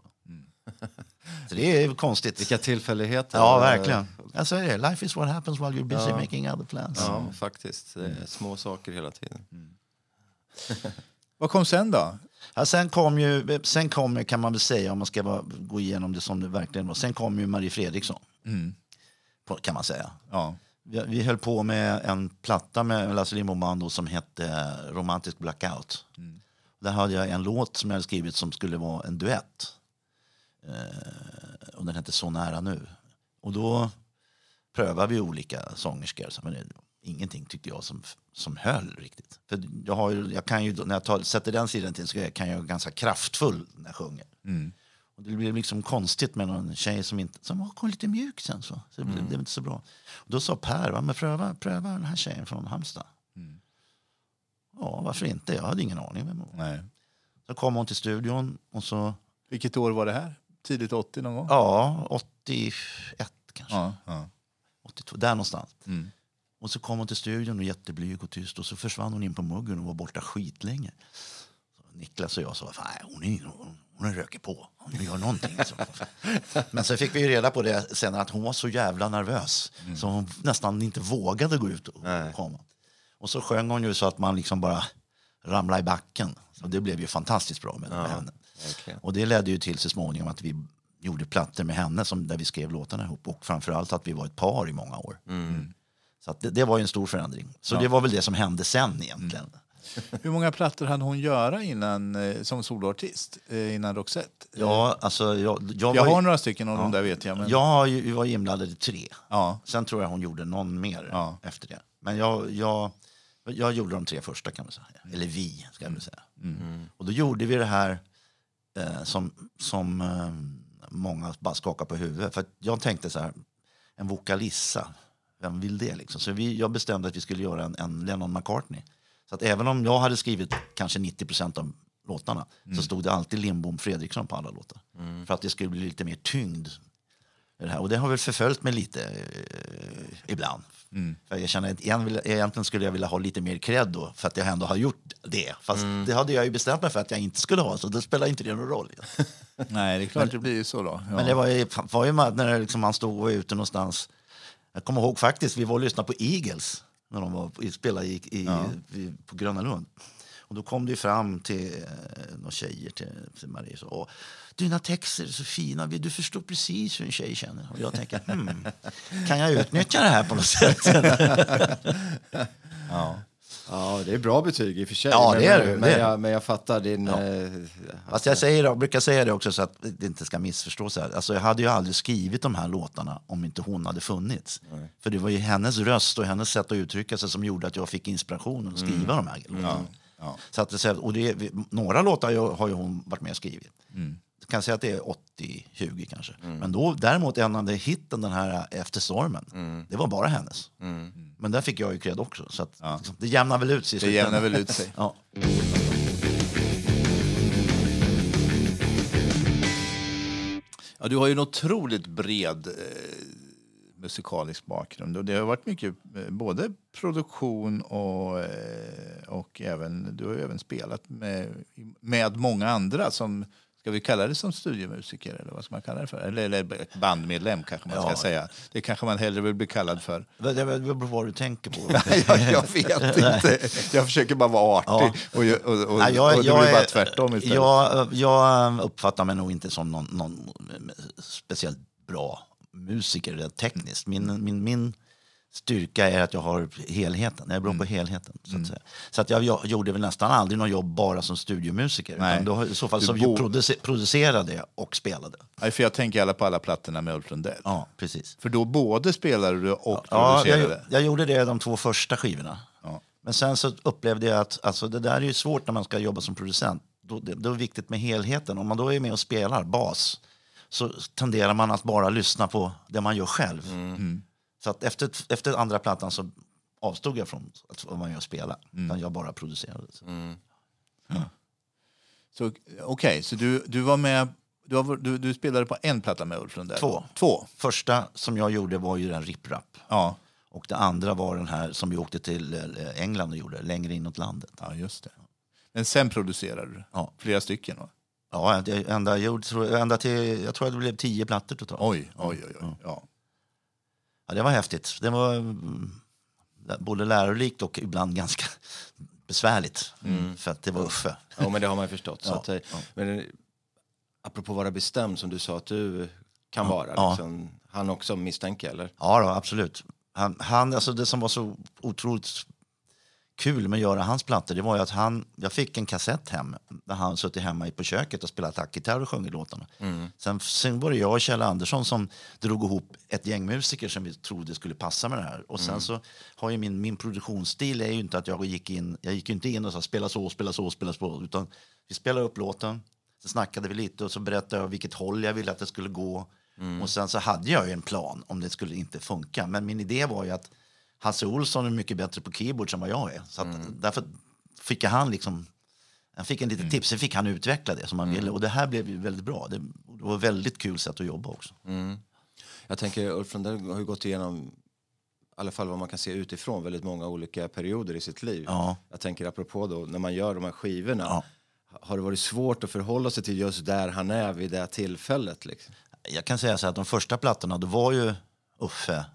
Så det är konstigt. Vilka tillfälligheter. Ja, verkligen. Jag säger det. Life is what happens while you're busy making other plans. Ja, faktiskt. Det är små saker hela tiden. Vad kom sen då? Ja, sen kom ju, sen kom kan man väl säga, om man ska bara gå igenom det som det verkligen var, sen kom ju Marie Fredriksson. På, kan man säga. Ja. Vi, vi höll på med en platta med Lasse Lindbom som hette Romantisk Blackout. Där hade jag en låt som jag skrivit som skulle vara en duett. Eh, och den hette Så nära nu. Och då prövade vi olika sångerskor. Men det, ingenting tyckte jag som, som höll riktigt. För jag, har ju, jag kan ju, när jag tar, sätter den sidan till så kan jag vara ganska kraftfull när jag sjunger. Och det blev liksom konstigt med någon tjej som, inte, som var lite mjuk sen. Så, så det blev, det blev inte så bra. Och då sa Per, va, men pröva, pröva den här tjejen från Halmstad. Ja, varför inte? Jag hade ingen aning vem hon var. Nej. Så kom hon till studion och så, Vilket år var det här? Tidigt 80 någon gång? ja, 81 kanske. Ja, ja. 82, där någonstans. Mm. Och så kom hon till studion och jätteblyg och tyst och så försvann hon in på muggen och var borta skitlänge. Så Niklas och jag sa, fan, hon, är, hon, hon röker på, hon gör någonting. Så. Men så fick vi ju reda på det sen att hon var så jävla nervös så hon nästan inte vågade gå ut och Nej. komma. Och så sjöng hon ju så att man liksom bara ramlade i backen. Så det blev ju fantastiskt bra med, med henne. Verkligen. Och det ledde ju till så småningom att vi gjorde plattor med henne som, där vi skrev låtarna ihop. Och framförallt att vi var ett par i många år. Så att det, det var ju en stor förändring. Så det var väl det som hände sen egentligen. Hur många plattor hann hon göra innan, eh, som soloartist eh, innan Roxette? Ja, alltså jag, jag, Jag var, har några stycken av dem där vet jag. Men... jag har ju- var inblandad i tre. Ja. Sen tror jag hon gjorde någon mer Ja. efter det. Men jag, jag, jag gjorde de tre första kan man säga. Eller vi, ska jag väl säga. Och då gjorde vi det här eh, som, som eh, många bara skakar på huvudet. För jag tänkte så här, en vokalissa, vem vill det liksom? Så vi, jag bestämde att vi skulle göra en, en Lennon McCartney. Så att även om jag hade skrivit kanske 90 procent av låtarna så stod det alltid Lindbom Fredriksson på alla låtar. För att det skulle bli lite mer tyngd det här. Och det har väl förföljt mig lite eh, ibland. För jag känner att egentligen skulle jag vilja ha lite mer cred då, för att jag ändå har gjort det. Fast det hade jag ju bestämt mig för att jag inte skulle ha, så det spelar inte det någon roll. Nej, det är klart det blir ju så då. Ja. Men det var ju, var ju när liksom, stod och var ute någonstans. Jag kommer ihåg faktiskt, vi var och lyssnade på Eagles när de var, spelade i, i, i, på Gröna Lund. Och då kom det fram till eh, några tjejer till, till Marie och sa "Åh, dina texter är så fina, du förstår precis hur en tjej känner. Och jag tänker, hmm, kan jag utnyttja det här på något sätt? Ja, det är bra betyg i och för sig. Ja, men, det är det. Men, jag, men jag fattar din... eh, Fast jag säger, jag brukar säga det också så att det inte ska missförstås. Här. Alltså, jag hade ju aldrig skrivit de här låtarna om inte hon hade funnits. För det var ju hennes röst och hennes sätt att uttrycka sig som gjorde att jag fick inspirationen att skriva de här låtarna. Så att, det- och det, några låtar har ju- hon varit med och skrivit. Jag kan säga att det är 20 kanske. Men då, däremot en av de hitten, den här Efter stormen, det var bara hennes. Men där fick jag ju cred också. Så att, liksom, det jämnar väl ut sig Det jämnar väl ut sig. Ja. Ja, du har ju en otroligt bred eh, musikalisk bakgrund. Och det har varit mycket eh, både produktion och, eh, och även, du har ju även spelat med, med många andra som Ska vi kalla det som studiomusiker eller vad ska man kalla det för? Eller, eller bandmedlem kanske man ska Ja. säga. Det kanske man hellre vill bli kallad för. Det beror på vad du tänker på. jag, jag vet inte. Jag försöker bara vara artig. Och, och, och, Nej, jag, och det jag, blir bara är- tvärtom istället. jag, jag uppfattar mig nog inte som någon, någon speciellt bra musiker rent tekniskt. Min, min, min styrka är att jag har helheten. Jag är bra på helheten. Så att, säga. Så att jag, jag gjorde väl nästan aldrig något jobb bara som studiomusiker. Nej. Då, I så fall Du bo- produce, producerade jag och spelade. Nej, för jag tänker alla på alla plattorna med Ulf Lundell. Ja, precis. För då både spelade du och Ja, producerade. jag, jag gjorde det de två första skivorna. Ja. Men sen så upplevde jag att alltså, det där är ju svårt när man ska jobba som producent. Då, det, då är det viktigt med helheten. Om man då är med och spelar bas så tenderar man att bara lyssna på det man gör själv. Så att efter, efter andra plattan så avstod jag från att vara med och spela. Utan jag bara producerade. Så. Så, Okej, så du, du var med... Du, har, du, du spelade på en platta med Ulf Lundell? Två. Två? Första som jag gjorde var ju den Rip Rap. Ja. Och det andra var den här som vi åkte till eh, England och gjorde, längre inåt landet. ja, just det. Men sen producerade du Ja. flera stycken? Va? Ja, ända, jag gjorde, tror- ända till, jag tror att det blev tio plattor totalt. Oj, oj, oj. oj. Ja. Ja, det var häftigt. Det var mm, både lärorikt och ibland ganska besvärligt. För att det var Uffe. Ja, men det har man ju förstått. Så Ja, att, eh, men, eh, apropå vara bestämd, som du sa att du kan vara. ja. Liksom, han också misstänker, eller? Ja, då, absolut. Han, han, alltså det som var så otroligt kul med att göra hans plattor det var ju att han, jag fick en kassett hem där han suttit hemma i- på köket och spelat tackgitarr och sjungit låtarna. Sen, sen var det jag och Kjell Andersson som drog ihop ett gäng musiker som vi trodde skulle passa med det här. Och sen så har ju min, min produktionsstil är ju inte att jag gick in, jag gick inte in och sa spela så, spela så, spela så, utan vi spelade upp låten, så snackade vi lite och så berättade jag vilket håll jag ville att det skulle gå. Och sen så hade jag ju en plan om det skulle inte funka. Men min idé var ju att Hasse Olsson är mycket bättre på keyboards än vad jag är. Så att därför fick han liksom jag fick en liten tips, sen fick han utveckla det som han ville. Och det här blev ju väldigt bra. Det, var ett väldigt kul sätt att jobba också. Jag tänker, Ulf Lundell har ju gått igenom, i alla fall vad man kan se utifrån, väldigt många olika perioder i sitt liv. Ja. Jag tänker apropå då, när man gör de här skivorna, Ja. har det varit svårt att förhålla sig till just där han är vid det här tillfället? Liksom? Jag kan säga så här att de första plattorna, då var ju Uffe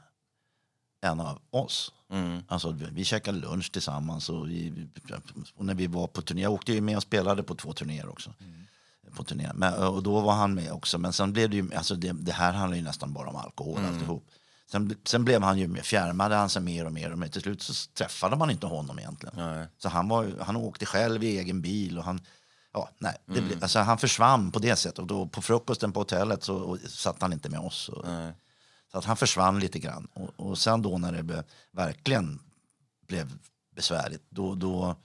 en av oss. Alltså, vi, käkade lunch tillsammans och, vi, och när vi var på turné, jag åkte ju med och spelade på två turnéer också. På turné. Men, och då var han med också. Men sen blev det ju, alltså det, det här handlar ju nästan bara om alkohol alltihop. Sen, sen blev han ju mer, fjärmade han sig mer och mer och mer. Till slut så träffade man inte honom egentligen. Nej. Så han, var, han åkte själv i egen bil och han, ja, nej, det blev, alltså han försvann på det sättet. Och då på frukosten på hotellet så och, satt han inte med oss. Och, så att han försvann lite grann. Och, och sen då när det be, verkligen blev besvärligt, då, då,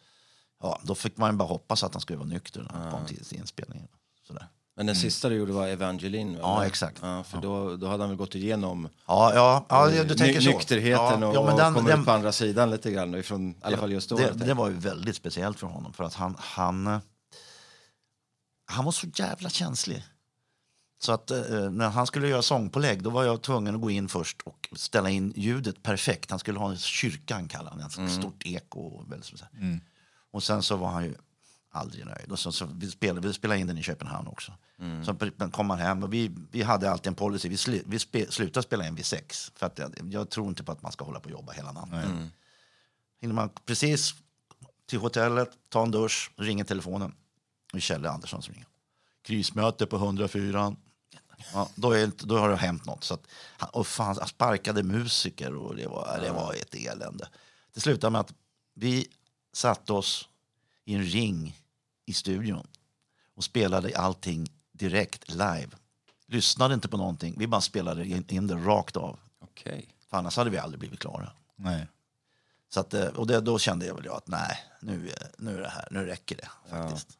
ja, då fick man ju bara hoppas att han skulle vara nykter när han kom till, till inspelningen. Sådär. Men den sista du gjorde var Evangeline? Ja, eller? exakt. Ja, för Då, då hade han väl gått igenom Ja, ja, ja du tänker ny- så. nykterheten ja, och, ja, men den, och kommer den, ut på andra sidan lite grann. Ifrån, I alla fall just då. det, det var ju väldigt speciellt för honom. För att han, han, eh, han var så jävla känslig. Så att eh, när han skulle göra sångpålägg då var jag tvungen att gå in först och ställa in ljudet perfekt. Han skulle ha en kyrkan kallade han det, ett stort eko. Och, så här. och sen så var han ju aldrig nöjd. Och så, så vi, spelade, vi spelade in den i Köpenhamn också. Så p- kom han hem och vi, vi hade alltid en policy. Vi, sli, vi spe, slutade spela in vid sex. För att jag, jag tror inte på att man ska hålla på och jobba hela natten. Hinner man precis till hotellet, ta en dusch, ringer telefonen. Det är Kjell Andersson som ringer. Krismöte på 104. Ja, då, är, då har det hänt något. Så att, och fan, han sparkade musiker och det var, det var ett elände. Det slutade med att vi satte oss i en ring i studion och spelade allting direkt live. Lyssnade inte på någonting, vi bara spelade in, det rakt av. Okej. För annars hade vi aldrig blivit klara. Nej. Så att, eh, och det, då kände jag väl jag att nej, nu, eh, nu är det här, nu räcker det faktiskt. Eh,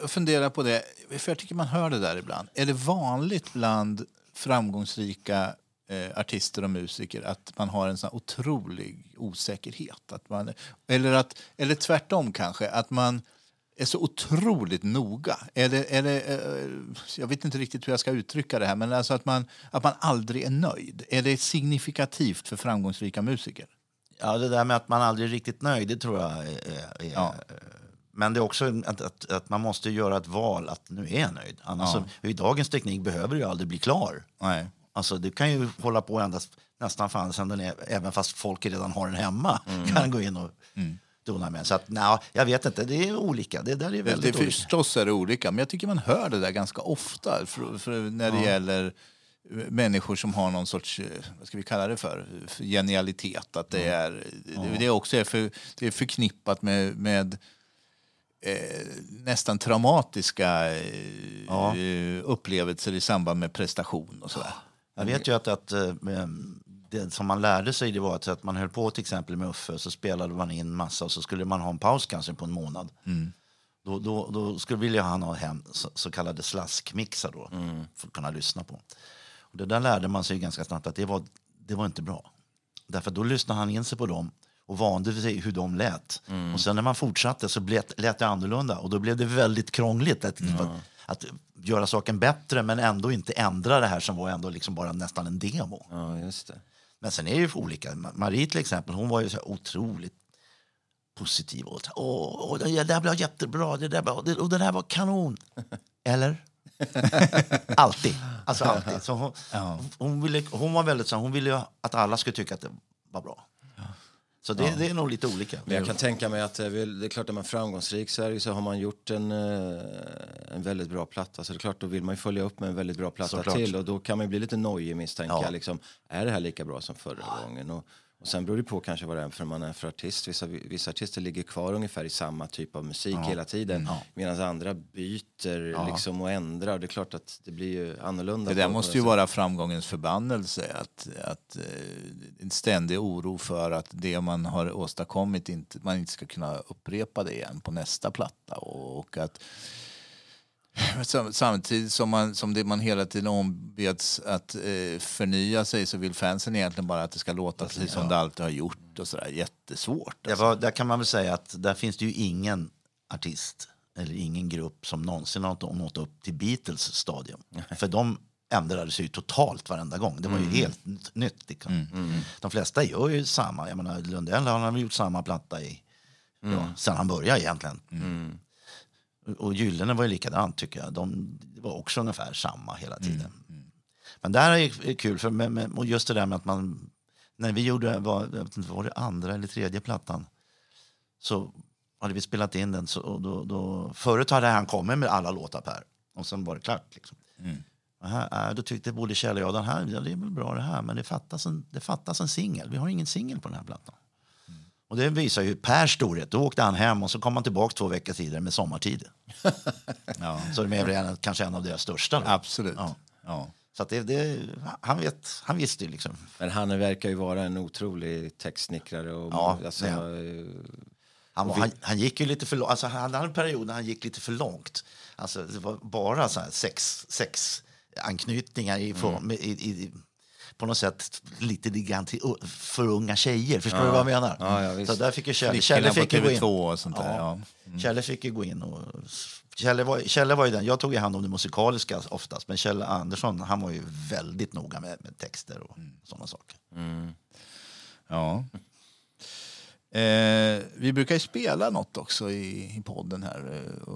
Jag funderar på det, för jag tycker man hör det där ibland. Är det vanligt bland framgångsrika eh, artister och musiker att man har en sån otrolig osäkerhet? Att man, eller, att, eller tvärtom kanske, att man är så otroligt noga. Är det, är det, eh, jag vet inte riktigt hur jag ska uttrycka det här, men alltså att man, att man aldrig är nöjd. Är det signifikativt för framgångsrika musiker? Ja, det där med att man aldrig är riktigt nöjd, det tror jag är... är Ja. Men det är också att, att, att man måste göra ett val att nu är jag nöjd. Annars Ja. så, I dagens teknik behöver du ju aldrig bli klar. Nej. Alltså, du kan ju hålla på ända, nästan fan sen den är, även fast folk redan har den hemma. Kan gå in och dona med. Så att, nej, jag vet inte, det är olika. Det där är Det, väldigt det, olika. förstås är det olika, men jag tycker man hör det där ganska ofta för, för när det gäller eh, människor som har någon sorts, eh, vad ska vi kalla det för, genialitet. Att det, är, det, det också är, för, det är förknippat med, med eh, nästan traumatiska eh, Ja. upplevelser i samband med prestation och sådär. Jag vet ju att, att eh, det som man lärde sig det var att, man höll på till exempel med Uffe så spelade man in massa och så skulle man ha en paus kanske på en månad. Då, då, då skulle vilja han ha hem så, så kallade slaskmixar då för att kunna lyssna på. Och det där lärde man sig ganska snabbt att det var, det var inte bra. Därför då lyssnade han in sig på dem och vande sig hur de lät. Och sen när man fortsatte så lät, lät det annorlunda och då blev det väldigt krångligt att, att göra saken bättre men ändå inte ändra det här som var ändå liksom bara nästan en demo. Ja, just det. Men sen är det ju olika. Ma- Marie till exempel, hon var ju så otroligt positiv. Och, Åh, åh, det där blev jättebra, det där, det, och det där var kanon. Eller? alltid. Alltså alltid. Så hon, hon, ville, hon var väldigt så hon ville ju att alla skulle tycka att det var bra. Så det, det är nog lite olika. Men jag kan tänka mig att det är, väl- det är klart, är man framgångsrik så, är det så har man gjort en, eh, en väldigt bra platta. Så det är klart, då vill man ju följa upp med en väldigt bra platta Såklart. till. Och då kan man ju bli lite nojig misstänker Ja. Liksom, är det här lika bra som förra gången? Och, och sen beror det på kanske vad det är för man är för artist. Vissa, vissa artister ligger kvar ungefär i samma typ av musik hela tiden. Medan andra byter liksom, och ändrar. Det är klart att det blir ju annorlunda. Det där måste ju vara framgångens förbannelse. Att, att, eh, en ständig oro för att det man har åstadkommit inte, man inte ska kunna upprepa det igen på nästa platta. Och, och att Samtidigt som man, som det man hela tiden ombeds att eh, förnya sig så vill fansen egentligen bara att det ska låta precis som det alltid har gjort. Och sådär. Jättesvårt. Alltså. var, där kan man väl säga att där finns det ju ingen artist eller ingen grupp som någonsin har nått upp till Beatles stadium. För de ändrades ju totalt varenda gång. Det var ju helt n- nytt. Liksom. De flesta gör ju samma. Jag menar, Lundell han har gjort samma platta i, ja, sen han började egentligen. Och- Och Gyllene var ju likadant tycker jag. De det var också ungefär samma hela tiden. Men där är är kul, för med, med, och just det där med att man... När vi gjorde, var, jag vet inte, var det andra eller tredje plattan? Så hade vi spelat in den. Så, och då, då, förut hade han kommit med alla låtar per. Och sen var det klart. Liksom. Och här, äh, då tyckte både Kjell och jag den här, ja, det är väl bra det här, men det fattas en, det fattas en singel. Vi har ingen singel på den här plattan. Och det visar ju Pers storhet. Då åkte han hem och så kom han tillbaka två veckor tidigare med Sommartid. Ja, Så det är väl kanske en av deras största. Då. absolut. Ja. Ja. Så det, det, han, vet, han visste ju liksom. Men han verkar ju vara en otrolig textsnickrare. Och, Ja, alltså, är eh, Han, var, han, han gick ju lite för långt. Alltså, han hade en period när han gick lite för långt. Alltså, det var bara så sex, sex anknytningar ifrån, i, i, på något sätt lite grann till för unga tjejer. Förstår du vad jag menar? Ja, ja, så där fick ju Kjelle, Kjelle fick ju gå in. TV2 och sånt där. Ja. Kjelle fick ju gå in. Och, Kjelle, var, Kjelle var ju den, jag tog ju hand om det musikaliska oftast, men Kjelle Andersson han var ju väldigt noga med, med texter och sådana saker. Ja. Eh, vi brukar ju spela något också i, i podden här. eh,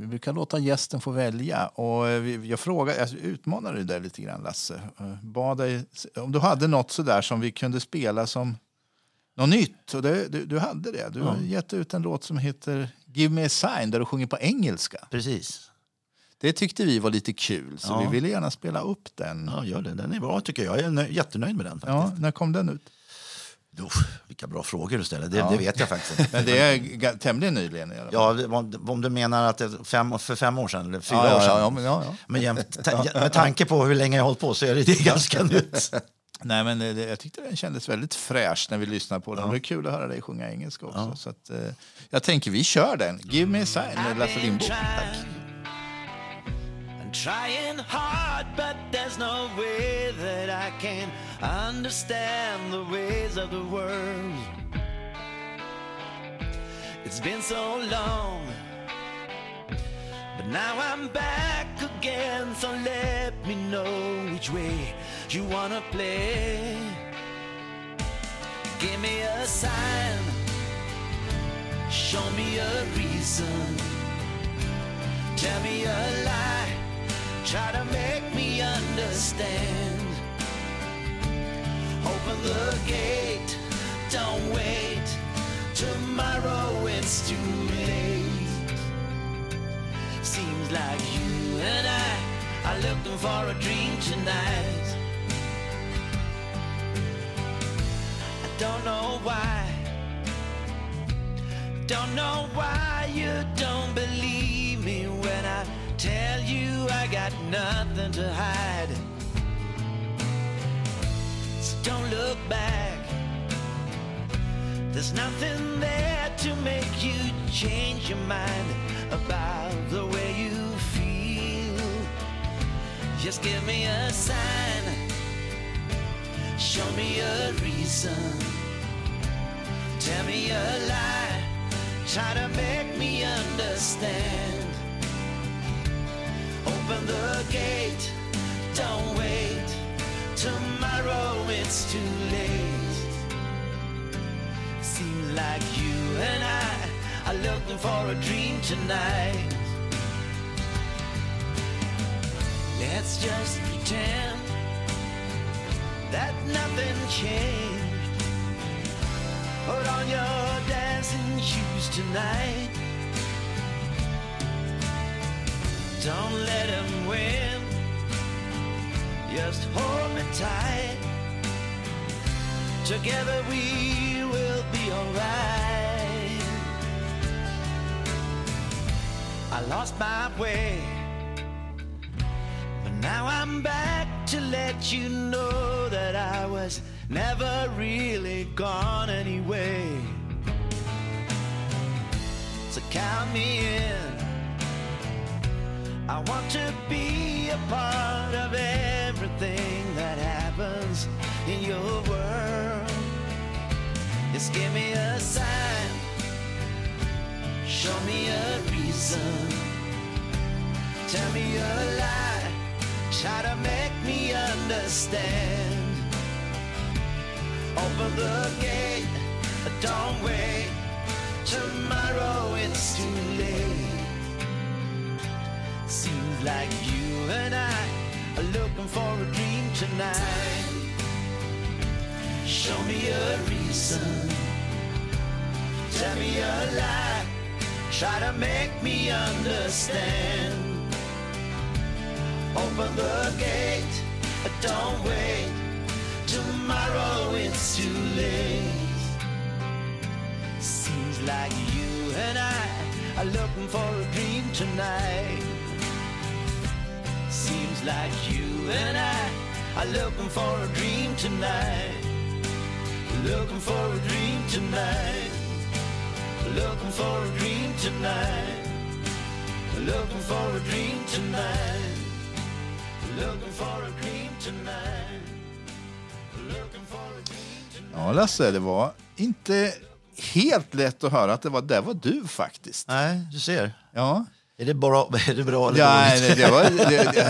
vi brukar låta gästen få välja. Och eh, vi, jag frågar, jag utmanar dig där lite grann Lasse. Eh, Bad dig, om du hade något sådär som vi kunde spela som något nytt. Och det, du, du hade det. Du har gett ut en låt som heter Give me a sign där du sjunger på engelska. Precis. Det tyckte vi var lite kul så Ja. vi ville gärna spela upp den. Ja, gör det. Den är bra tycker jag. Jag är nö- jättenöjd med den. Faktiskt. Ja, när kom den ut? Uff, vilka bra frågor du ställer. Det, det vet jag faktiskt inte. Men det är tämligen nyligen i alla fall. Ja, om du menar att det är fem, för fem år sedan eller fyra ja, år ja, sedan. ja, men ja, ja. Men jämt, ta, med tanke på hur länge jag har hållit på så är det, det ganska nytt. Nej, men det, jag tyckte den kändes väldigt fräsch när vi lyssnade på den. Det är kul att höra dig sjunga engelska också. Så att, eh, jag tänker vi kör den. Give me a sign med Lasse Lindbom. Tack. Understand the ways of the world. It's been so long, but now I'm back again. So let me know which way you wanna play. Give me a sign, show me a reason, tell me a lie try to make me understand. Open the gate, don't wait. Tomorrow it's too late. Seems like you and I are looking for a dream tonight. I don't know why. Don't know why you don't believe me when I tell you I got nothing to hide. Don't look back. There's nothing there to make you change your mind about the way you feel. Just give me a sign. Show me a reason. Tell me a lie. Try to make me understand. Open the gate, don't wait. Tomorrow it's too late. Seems like you and I are looking for a dream tonight. Let's just pretend that nothing changed. Put on your dancing shoes tonight. Don't let him win. Just hold me tight. Together we will be alright. I lost my way. But now I'm back to let you know that I was never really gone anyway. So count me in. I want to be a part of everything that happens in your world. Just give me a sign, show me a reason, tell me a lie, try to make me understand. Open the gate, don't wait, tomorrow it's too late. Seems like you and I looking for a dream tonight. Show me a reason. Tell me a lie. Try to make me understand. Open the gate. Don't wait. Tomorrow it's too late. Seems like you and I are looking for a dream tonight. Seems like you and I are looking for a dream tonight. Looking for a dream tonight. Looking for a dream tonight. Looking for a dream tonight. Looking for a dream tonight. Looking for a dream tonight. Ja, Lasse, det var inte helt lätt att höra att det var, där var du faktiskt. Nej, du ser. Ja. Är det bra, är det bra eller ja, dåligt? Det, var,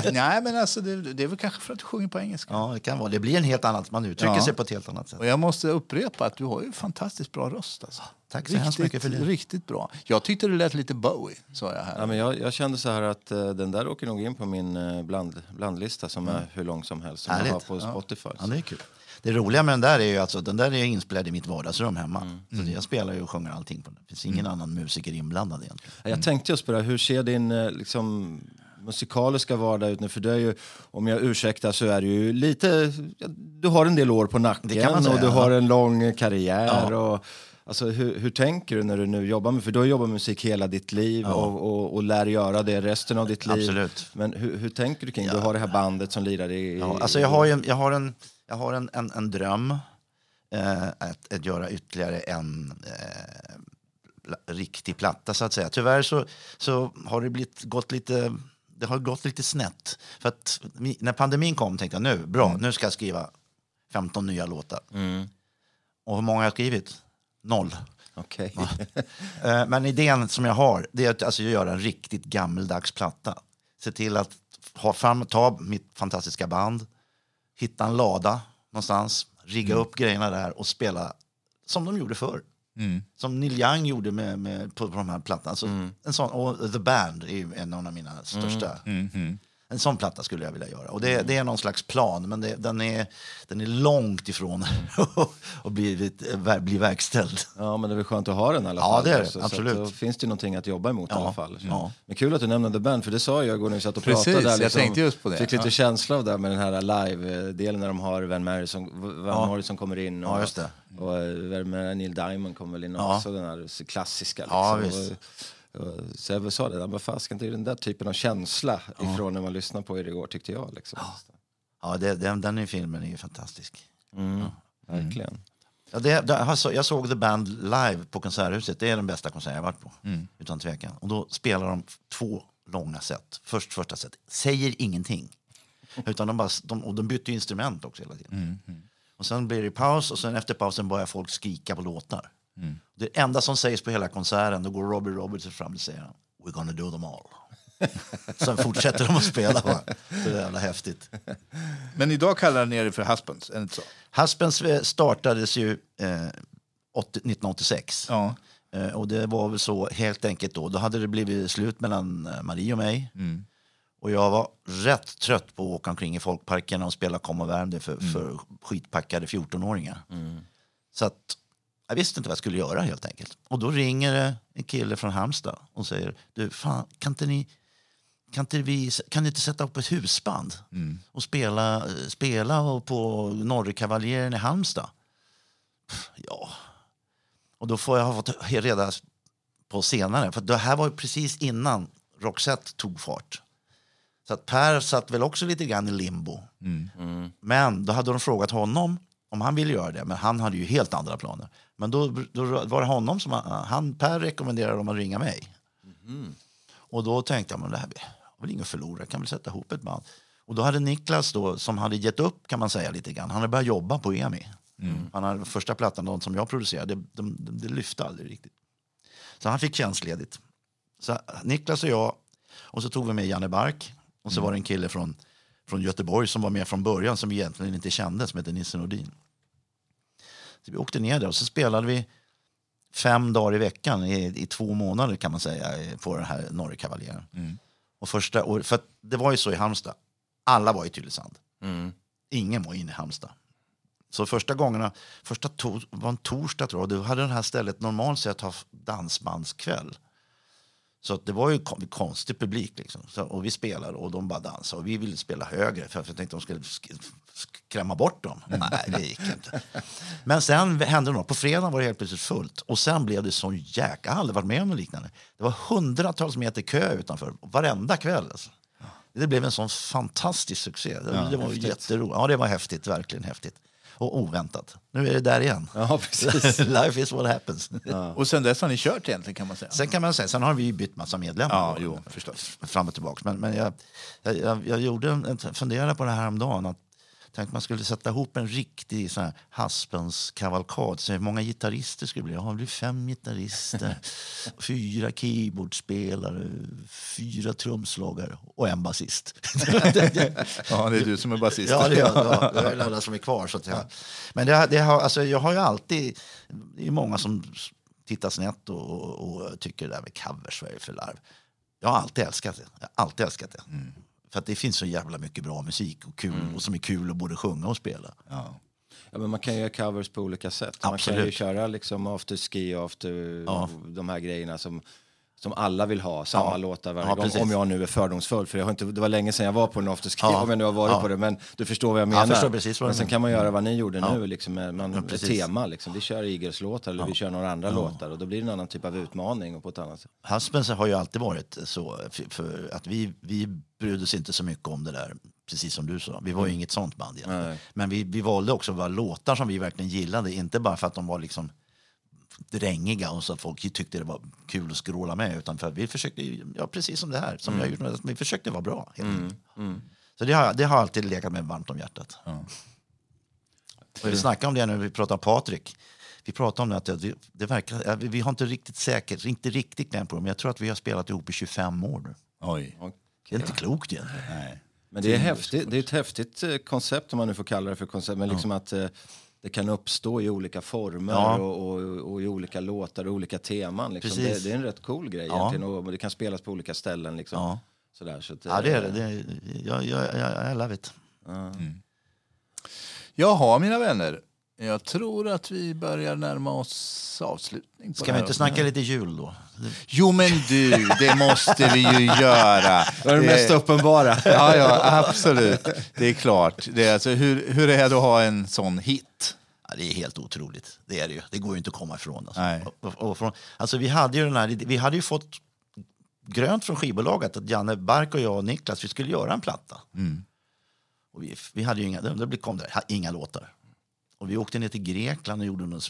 det, nej, men alltså, det, det är väl kanske för att du sjunger på engelska. Ja, det kan vara. Det blir en helt annat, man uttrycker ja. sig på ett helt annat sätt. Och jag måste upprepa att du har ju fantastiskt bra röst. Alltså. Tack så riktigt, mycket för det. Riktigt bra. Jag tyckte det lät lite Bowie, sa jag här. Ja, men jag, jag kände så här att uh, den där åker nog in på min uh, bland, blandlista som mm. är hur lång som helst, som jag har på Spotify. Ja, det är kul. Det roliga med den där är ju alltså, den där är inspelad i mitt vardagsrum hemma. Mm. Så mm. jag spelar ju och sjunger allting på den. Det finns ingen mm. annan musiker inblandad egentligen. Jag tänkte just på det, hur ser din eh, liksom, musikaliska vardag ut nu? För det är ju, om jag ursäktar så är det ju lite, du har en del år på nacken och du har en lång karriär. Ja. Och, Alltså, hur, hur tänker du när du nu jobbar med, för du har jobbat med musik hela ditt liv och, och, och lär göra det resten av ditt liv. Absolut. Men hur, hur tänker du kring, du har det här bandet som lirar i... Ja, alltså jag har, ju jag har, en, jag har en, en, en dröm eh, att, att göra ytterligare en eh, riktig platta så att säga. Tyvärr så, så har det blivit, gått lite det har gått lite snett. För att när pandemin kom tänkte jag nu, bra, nu ska jag skriva 15 nya låtar. Och hur många har jag skrivit? Noll. Okej. Eh, Men idén som jag har det är att alltså, göra en riktigt gammeldags platta. Se till att ha fram, ta mitt fantastiska band, hitta en lada någonstans, rigga upp grejerna där och spela som de gjorde förr. Som Neil Young gjorde med, med, på, på de här plattorna. Alltså, en sån, och The Band är en av mina största. En sån platta skulle jag vilja göra. Och det, det är någon slags plan, men det, den, är, den är långt ifrån att bli, bli verkställd. Ja, men det är väl skönt att ha den i alla Ja, fall. det är det. Så- så Absolut. att då finns det någonting att jobba emot i Ja, alla fall. ja. Men kul att du nämnde The Band, för det sa jag igår när vi satt och Precis, pratade. Där, jag tänkte just på det. Fick lite Ja. känsla av det med den här live-delen när de har Van Morrison, Van Ja. Morrison kommer in. Och, Ja, just det. Och eh, med Neil Diamond kommer väl in Ja. också, den här klassiska. Ja, Liksom. visst. och, och, så jag sa det, ja, men fasiken, det är den där typen av känsla ifrån när man lyssnar på er igår, tyckte jag. Liksom. Ja, det, den, den i filmen är ju fantastisk. Mm, Verkligen. Ja, det, det, jag så- jag såg The Band live på Konserthuset. Det är den bästa konsert jag varit på. Mm. Utan tvekan. Och då spelar de två långa set. Först första set. Säger ingenting. Utan de, bara, de, och de bytte instrument också hela tiden. Mm, Och sen blir det paus och sen efter pausen börjar folk skrika på låtar. Mm. Det enda som sägs på hela konserten, då går Robbie Robertson fram och säger We're gonna do them all. sen fortsätter de att spela. Va? Det är jävla häftigt. Men idag kallar ni er för Husbands, är det inte så? Husbands eh, startades ju eh, 80, 1986. Ja. Eh, och det var väl så helt enkelt då. Då hade det blivit slut mellan eh, Marie och mig. Och jag var rätt trött på att åka omkring i folkparkerna och spela Kom och värm för, för skitpackade 14-åringar. Så att jag visste inte vad jag skulle göra helt enkelt. Och då ringer det en kille från Halmstad och säger du, fan, kan inte ni kan, inte vi, kan ni inte sätta upp ett husband och spela, spela på Norrekavaljören i Halmstad? Ja. Och då får jag ha fått reda på senare, för det här var ju precis innan Roxette tog fart. Så att Per satt väl också lite grann i limbo. Men då hade de frågat honom om han ville göra det, men han hade ju helt andra planer. Men då, då var det honom som han, Per rekommenderade dem att ringa mig. Och då tänkte jag, men det här har väl inget att förlora, jag kan väl sätta ihop ett band. Och då hade Niklas då, som hade gett upp kan man säga lite grann, han hade börjat jobba på EMI. Han hade första plattan, de som jag producerade, det, de, de, det lyfte aldrig riktigt. Så han fick tjänstledigt. Så Niklas och jag, och så tog vi med Janne Bark. Och så var det en kille från, från Göteborg som var med från början som vi egentligen inte kände, som hette Nisse Nordin. Så vi åkte ner där och så spelade vi fem dagar i veckan i, i två månader kan man säga på den här Norrekavaljören. Och första år, för det var ju så i Halmstad, alla var i Tylösand. Ingen var inne i Halmstad. Så första gångerna, första to, var en torsdag tror jag, då hade det här stället normalt sett haft dansbandskväll. Så det var ju kon- konstig publik. Liksom. Så, och vi spelade och de bara dansade. Och vi ville spela högre för jag tänkte att de skulle sk- skrämma bort dem. Nej, det gick inte. Men sen hände något. På fredagen var det helt plötsligt fullt. Och sen blev det så jäkla... Jag har aldrig varit med om något liknande. Det var hundratals meter kö utanför varenda kväll. Alltså. Det blev en sån fantastisk succé. Det, det var jätteroligt. Ja, det var häftigt. Verkligen häftigt. Och oväntat. Nu är det där igen. Ja, precis. Life is what happens. Och sen dess har ni kört egentligen kan man säga. Sen kan man säga, sen har vi bytt massa medlemmar. Ja, jo, förstås. Fram och tillbaka. Men, men jag, jag, jag, jag gjorde en, funderade på det här om dagen. Att, att man skulle sätta ihop en riktig sån här Haspens kavalkad. Så hur många gitarrister skulle det bli? Ja, det blir fem gitarrister, fyra keyboardspelare, fyra trumslagare och en basist. Ja, det är du som är basist. Ja, det är jag. Ja, är alla som är kvar. Så att jag, men det, det har, alltså, jag har ju alltid... Det är många som tittar snett och, och, och tycker det där med covers, vad är det för larv? Jag har alltid älskat det. Jag har alltid älskat det. För att det finns så jävla mycket bra musik och, kul, och som är kul att både sjunga och spela. Ja. Ja, men man kan göra covers på olika sätt. Man kan ju Absolut. köra liksom after ski och after Ja. de här grejerna som, som alla vill ha, samma Ja. låtar varje Ja, gång. precis. Om jag nu är fördomsfull, för jag har inte, det var länge sedan jag var på en afterski, Ja. om jag nu har varit Ja. på det, men du förstår vad jag Jag menar. förstår precis vad men sen kan man göra vad ni gjorde nu, liksom, med, man, med tema. Liksom. Vi kör Eagles-låtar eller vi kör några andra låtar och då blir det en annan typ av utmaning och på ett annat sätt. Husbands har ju alltid varit så, för, för att vi, vi brydde oss inte så mycket om det där, precis som du sa. Vi var ju inget sånt band egentligen. Men vi, vi valde också våra låtar som vi verkligen gillade, inte bara för att de var liksom drängiga och så att folk tyckte det var kul att skråla med, utan för vi försökte, ja precis som det här, som jag har gjort, vi försökte vara bra. Helt enkelt. Så det har, det har alltid legat mig varmt om hjärtat. Och vi snackade om det nu, vi pratade om Patrik. Vi pratade om det, att det, det verkar, ja, vi, vi har inte riktigt säkert, inte riktigt kläm på det, men jag tror att vi har spelat ihop i 25 år nu. Oj. Det är inte klokt egentligen. Nej. Men det är, häftigt, det är ett häftigt eh, koncept, om man nu får kalla det för koncept, men liksom att eh, det kan uppstå i olika former Ja. och, och, och i olika låtar och olika teman. Liksom. Precis. Det, det är en rätt cool grej Ja. egentligen och det kan spelas på olika ställen. Liksom. Ja. Sådär, så att, Ja, det är det. eh, det är, jag, jag, jag, I love it. Jaha, mina vänner. Jag tror att vi börjar närma oss avslutning. Ska det vi inte snacka lite jul då? Jo, men du, det måste vi ju göra. Det var det mest uppenbara. Ja, ja, absolut. Det är klart. Det är alltså, hur, hur är det att ha en sån hit? Ja, det är helt otroligt. Det är det ju. Det går ju inte att komma ifrån. Alltså. Nej. Och, och från, alltså vi, hade ju den här, vi hade ju fått grönt från skivbolaget att Janne Bark och jag och Niklas vi skulle göra en platta. Och vi, vi hade ju inga, det det kom där, inga låtar. Och vi åkte ner till Grekland och gjorde någon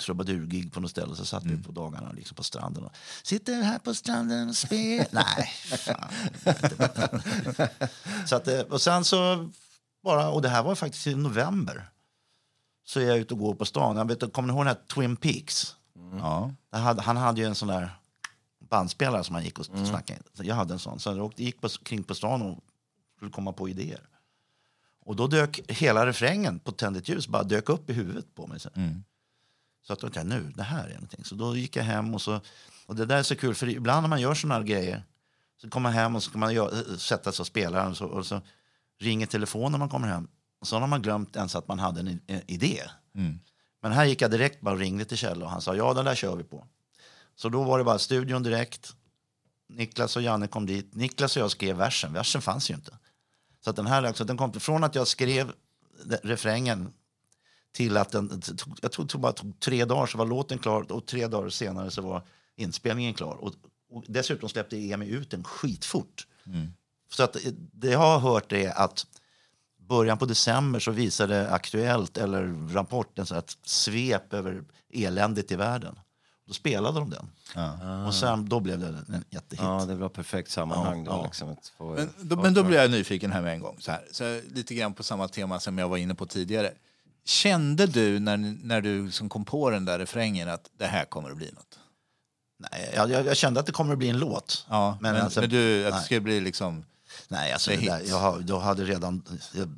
trubadurgig på något ställe. Så satt vi på dagarna liksom på stranden och sitter här på stranden och spelar. Nej, fan. så att, eh, och sen så bara, och det här var faktiskt i november. Så är jag ute och går på stan. Jag vet, kommer ni ihåg den här Twin Peaks? Ja. Han hade, han hade ju en sån där bandspelare som han gick och snackade. Så jag hade en sån. Så jag gick på, kring på stan och skulle komma på idéer. Och då dök hela refrängen på Tänd ljus bara dök upp i huvudet på mig. Så, så att jag, nu, det här är någonting. Så då gick jag hem och så, och det där är så kul för ibland när man gör såna här grejer så kommer man hem och så ska man gör, sätta sig och spela och så, och så ringer telefonen när man kommer hem. Och så har man glömt ens att man hade en, idé. Men här gick jag direkt bara och ringde till Kjell och han sa ja den där kör vi på. Så då var det bara studion direkt. Niklas och Janne kom dit. Niklas och jag skrev versen. Versen fanns ju inte. Så att den här alltså, den kom från att jag skrev refrängen till att den, jag tror det bara tog tre dagar så var låten klar och tre dagar senare så var inspelningen klar. Och, och dessutom släppte EMI ut den skitfort. Så att eh, det jag har hört är att början på december så visade Aktuellt eller Rapport en sån här svep över eländet i världen. Då spelade de den. Och sen, då blev det en jättehit. Ja, det var perfekt sammanhang då. Ja, ja. Liksom, att få, Men, då, men då blir jag nyfiken här med en gång. Så här. Så lite grann på samma tema som jag var inne på tidigare. Kände du när, när du som kom på den där refrängen att det här kommer att bli något? Nej, jag, jag, jag kände att det kommer att bli en låt. Ja, men, men, alltså, du, att det skulle bli liksom... Nej, alltså där, jag, jag hade redan... Jag,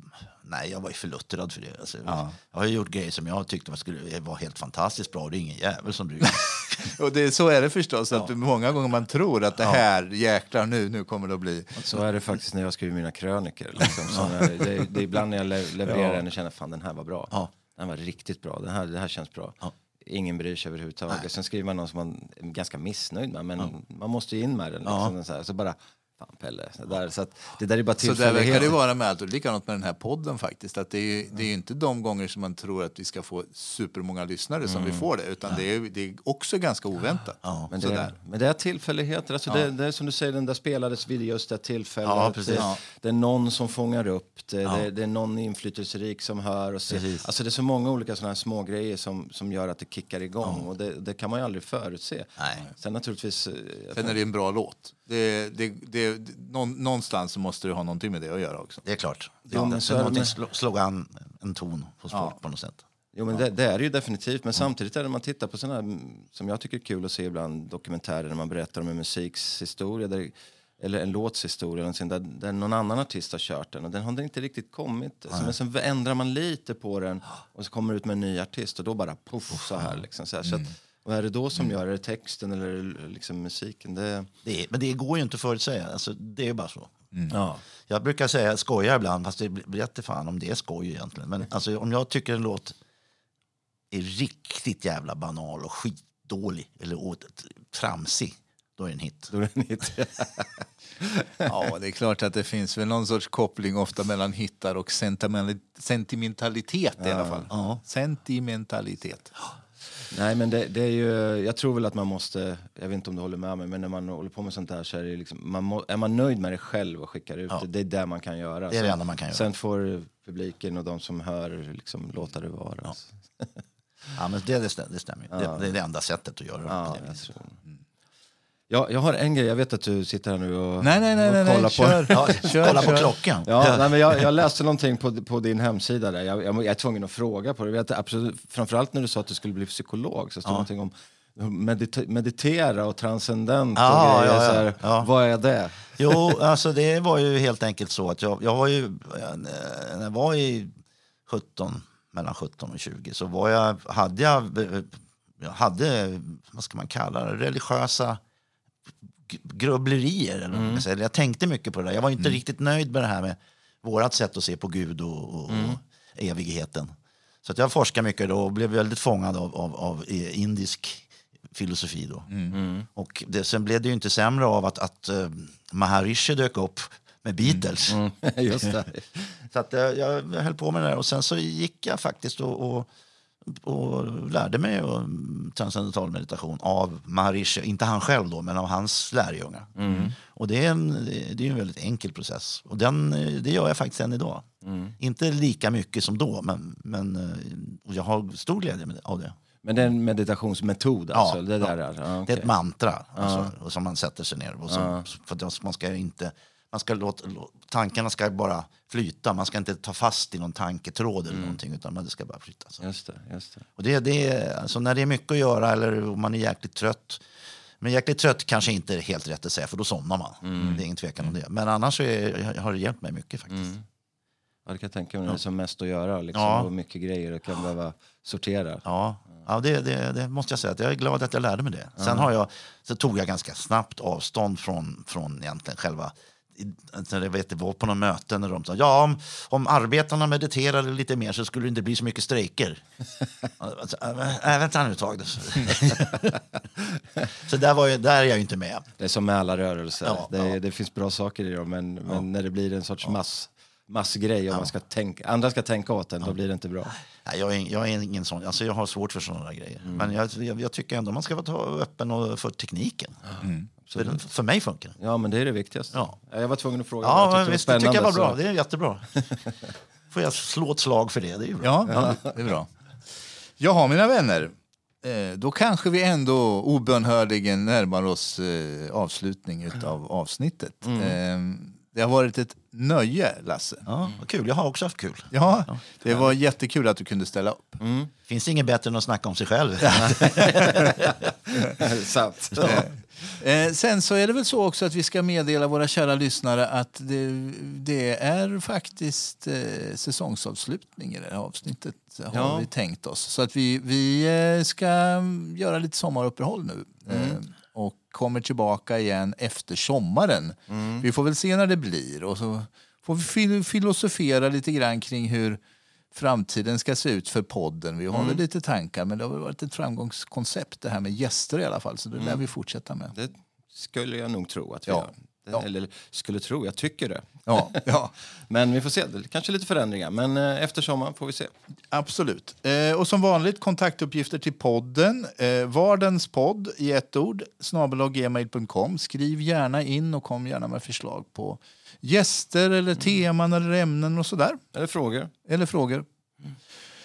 nej, jag var ju för luttrad för det. Alltså, Ja. Jag har ju gjort grejer som jag tyckte var, skulle, var helt fantastiskt bra. Det är ingen jävel som bryr sig. Och det, så är det förstås, att många gånger man tror att det här, jäklar nu, nu kommer det att bli... Så är det faktiskt när jag skriver mina kröniker. Liksom. Så när, det, det är ibland när jag le- levererar den och känner fan den här var bra. Ja. Den var riktigt bra. Den här, det här känns bra. Ja. Ingen bryr sig överhuvudtaget. Sen skriver man någon som man är ganska missnöjd med. Men man måste ju in med den. Liksom, så, här. så bara, fan Pelle. Så, där, så det där är bara Så där verkar det vara med allt. Och likadant med den här podden faktiskt. Att det, är ju, det är ju inte de gånger som man tror att vi ska få supermånga lyssnare som vi får det. Utan det, är, det är också ganska oväntat. Men det, är, men det är tillfälligheter. Alltså det, det är som du säger, den där spelades vid just det tillfället. Ja. Det, Ja. det är någon som fångar upp det. Det, det är någon inflytelserik som hör. Och ser. Precis. Alltså det är så många olika såna här små grejer som, som gör att det kickar igång. Och det, det kan man ju aldrig förutse. Nej. Sen naturligtvis... eh, Sen är det en bra låt. Det, det, det, någon, någonstans så måste det ha någonting med det att göra också. Det är klart. Det, ja, men så är det någonting med- slå, slog an en ton hos folk på något sätt. Jo, men det, det är det ju definitivt. Men samtidigt är det när man tittar på sådana här, mm, som jag tycker är kul att se ibland, dokumentärer när man berättar om en musiks historia, där, eller en låts historia, där, där någon annan artist har kört den och den har inte riktigt kommit. Så, men sen ändrar man lite på den och så kommer det ut med en ny artist och då bara poff så här. Liksom, så här. Så att, vad är det då som gör det? Texten eller liksom musiken? Det, Det är, men det går ju inte att förutsäga. Alltså, det är bara så. ja. Jag brukar säga, skojar ibland, fast det vet fan om det är skoj egentligen. Men alltså, om jag tycker en låt är riktigt jävla banal och skitdålig eller åt- tramsig, då är det en hit. Då är det en hit. Ja, det är klart att det finns väl någon sorts koppling ofta mellan hittar och sentimentali- sentimentalitet i alla fall. Ja. Sentimentalitet. Nej, men det, det är ju, jag tror väl att man måste, jag vet inte om du håller med mig, men när man håller på med sånt här så är det liksom, man må, är man nöjd med det själv och skickar ut det, det är det man kan göra. Det är det enda man kan göra. Sen får publiken och de som hör liksom låta det vara. Ja, men det, det, stämmer, stämmer. Det, det är det enda sättet att göra det Ja, på det viset. tror. Ja, jag har en grej, jag vet att du sitter här nu och, Nej, nej, nej, och nej, nej. kollar kör. på... Ja, kör, kolla på kör. klockan. Ja, nej, men jag, jag läste någonting på, på din hemsida där. Jag, jag, jag är tvungen att fråga på det. Jag vet, absolut, framförallt när du sa att du skulle bli psykolog så stod det någonting om medita- meditera och transcendent Ja, och grejer. ja, ja. Så här, Ja. Vad är det? Jo, alltså det var ju helt enkelt så att jag, jag var ju, när jag var i 17, mellan 17 och 20 så var jag, hade jag, jag hade, vad ska man kalla det, religiösa grubblerier. Eller ska säga. Jag tänkte mycket på det där. Jag var inte riktigt nöjd med det här med vårat sätt att se på Gud och, och, och evigheten. Så att jag forskade mycket då och blev väldigt fångad av, av, av eh, indisk filosofi. Då. Och det, sen blev det ju inte sämre av att, att uh, Maharishi dök upp med Beatles. Just det. Så att, eh, jag höll på med det där och sen så gick jag faktiskt och, och, och lärde mig transcendental meditation av Maharishi. Inte han själv då, men av hans lärjungar. Och det är, en, det är en väldigt enkel process. Och den, det gör jag faktiskt än idag. Inte lika mycket som då, men, men eh, jag har stor glädje med- av det. Men det är en meditationsmetod alltså? det där ja. är, ja, Det är ett mantra alltså, och som man sätter sig ner och så, för att man ska inte man ska låta, lå- tankarna ska bara flyta, man ska inte ta fast i någon tanketråd eller någonting utan det ska bara flyta. Så. Just det, just det. Och det, det är, alltså när det är mycket att göra eller om man är jäkligt trött men jäkligt trött kanske inte är helt rätt att säga för då somnar man. Det är ingen tvekan om det. Men annars är, har det hjälpt mig mycket faktiskt. Ja, det kan jag tänka mig det är som mest att göra liksom, Ja. och mycket grejer och kan behöva sortera. Ja, ja det, det, det måste jag säga. Att jag är glad att jag lärde mig det. Sen har jag, så tog jag ganska snabbt avstånd från, från egentligen själva jag vet, det var på någon möte när de sa ja, om, om arbetarna mediterade lite mer så skulle det inte bli så mycket strejker. alltså, äh, äh, vänta nu ett tag. så där, var jag, där är jag ju inte med. Det är som med alla rörelser. Ja, det, ja. det finns bra saker i dem, men, men när det blir en sorts mass, massgrej och man ska tänka, andra ska tänka åt en, då blir det inte bra. Nej, jag, är, jag är ingen sån. Alltså, jag har svårt för sådana grejer. Men jag, jag, jag tycker ändå man ska vara öppen och, för tekniken. För, för mig funkar det. Ja, men det är det viktigaste. Ja. Jag var tvungen att fråga. Ja, men visst, det tycker jag var bra. Det är jättebra. Får jag slå ett slag för det? Det är bra. Ja, det är bra. Jaha, mina vänner. Eh, Då kanske vi ändå obönhörligen närmar oss eh, avslutning av avsnittet. Eh, Det har varit ett nöje, Lasse. Ja, vad kul. Jag har också haft kul. Ja, det var jättekul att du kunde ställa upp. Finns det inget bättre än att snacka om sig själv? så. Sant. Eh, sen så är det väl så också att vi ska meddela våra kära lyssnare att det, det är faktiskt eh, säsongsavslutning i det här avsnittet har Ja. vi tänkt oss. Så att vi, vi eh, ska göra lite sommaruppehåll nu eh, och kommer tillbaka igen efter sommaren. Vi får väl se när det blir och så får vi fil- filosofera lite grann kring hur framtiden ska se ut för podden. Vi har väl lite tankar men det har varit ett framgångskoncept det här med gäster i alla fall så det lär vi fortsätta med. Det skulle jag nog tro att vi Ja. gör. Det- Eller skulle tro, jag tycker det. Ja, ja. Men vi får se, kanske lite förändringar. Men eh, efter sommaren får vi se. Absolut. Eh, och som vanligt kontaktuppgifter till podden. Eh, Vardens podd i ett ord, snabelaggmail.com. Skriv gärna in och kom gärna med förslag på gäster eller teman eller ämnen och sådär. Eller frågor. Eller frågor.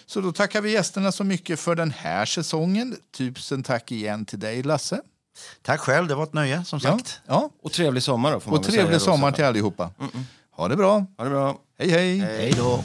Så då tackar vi gästerna så mycket för den här säsongen. Tusen tack igen till dig Lasse. Tack själv, det var ett nöje som Ja, sagt. ja. Och trevlig sommar då, får man Och trevlig sommar till allihopa. Ha det bra. Ha det bra. Hej hej. Hej då.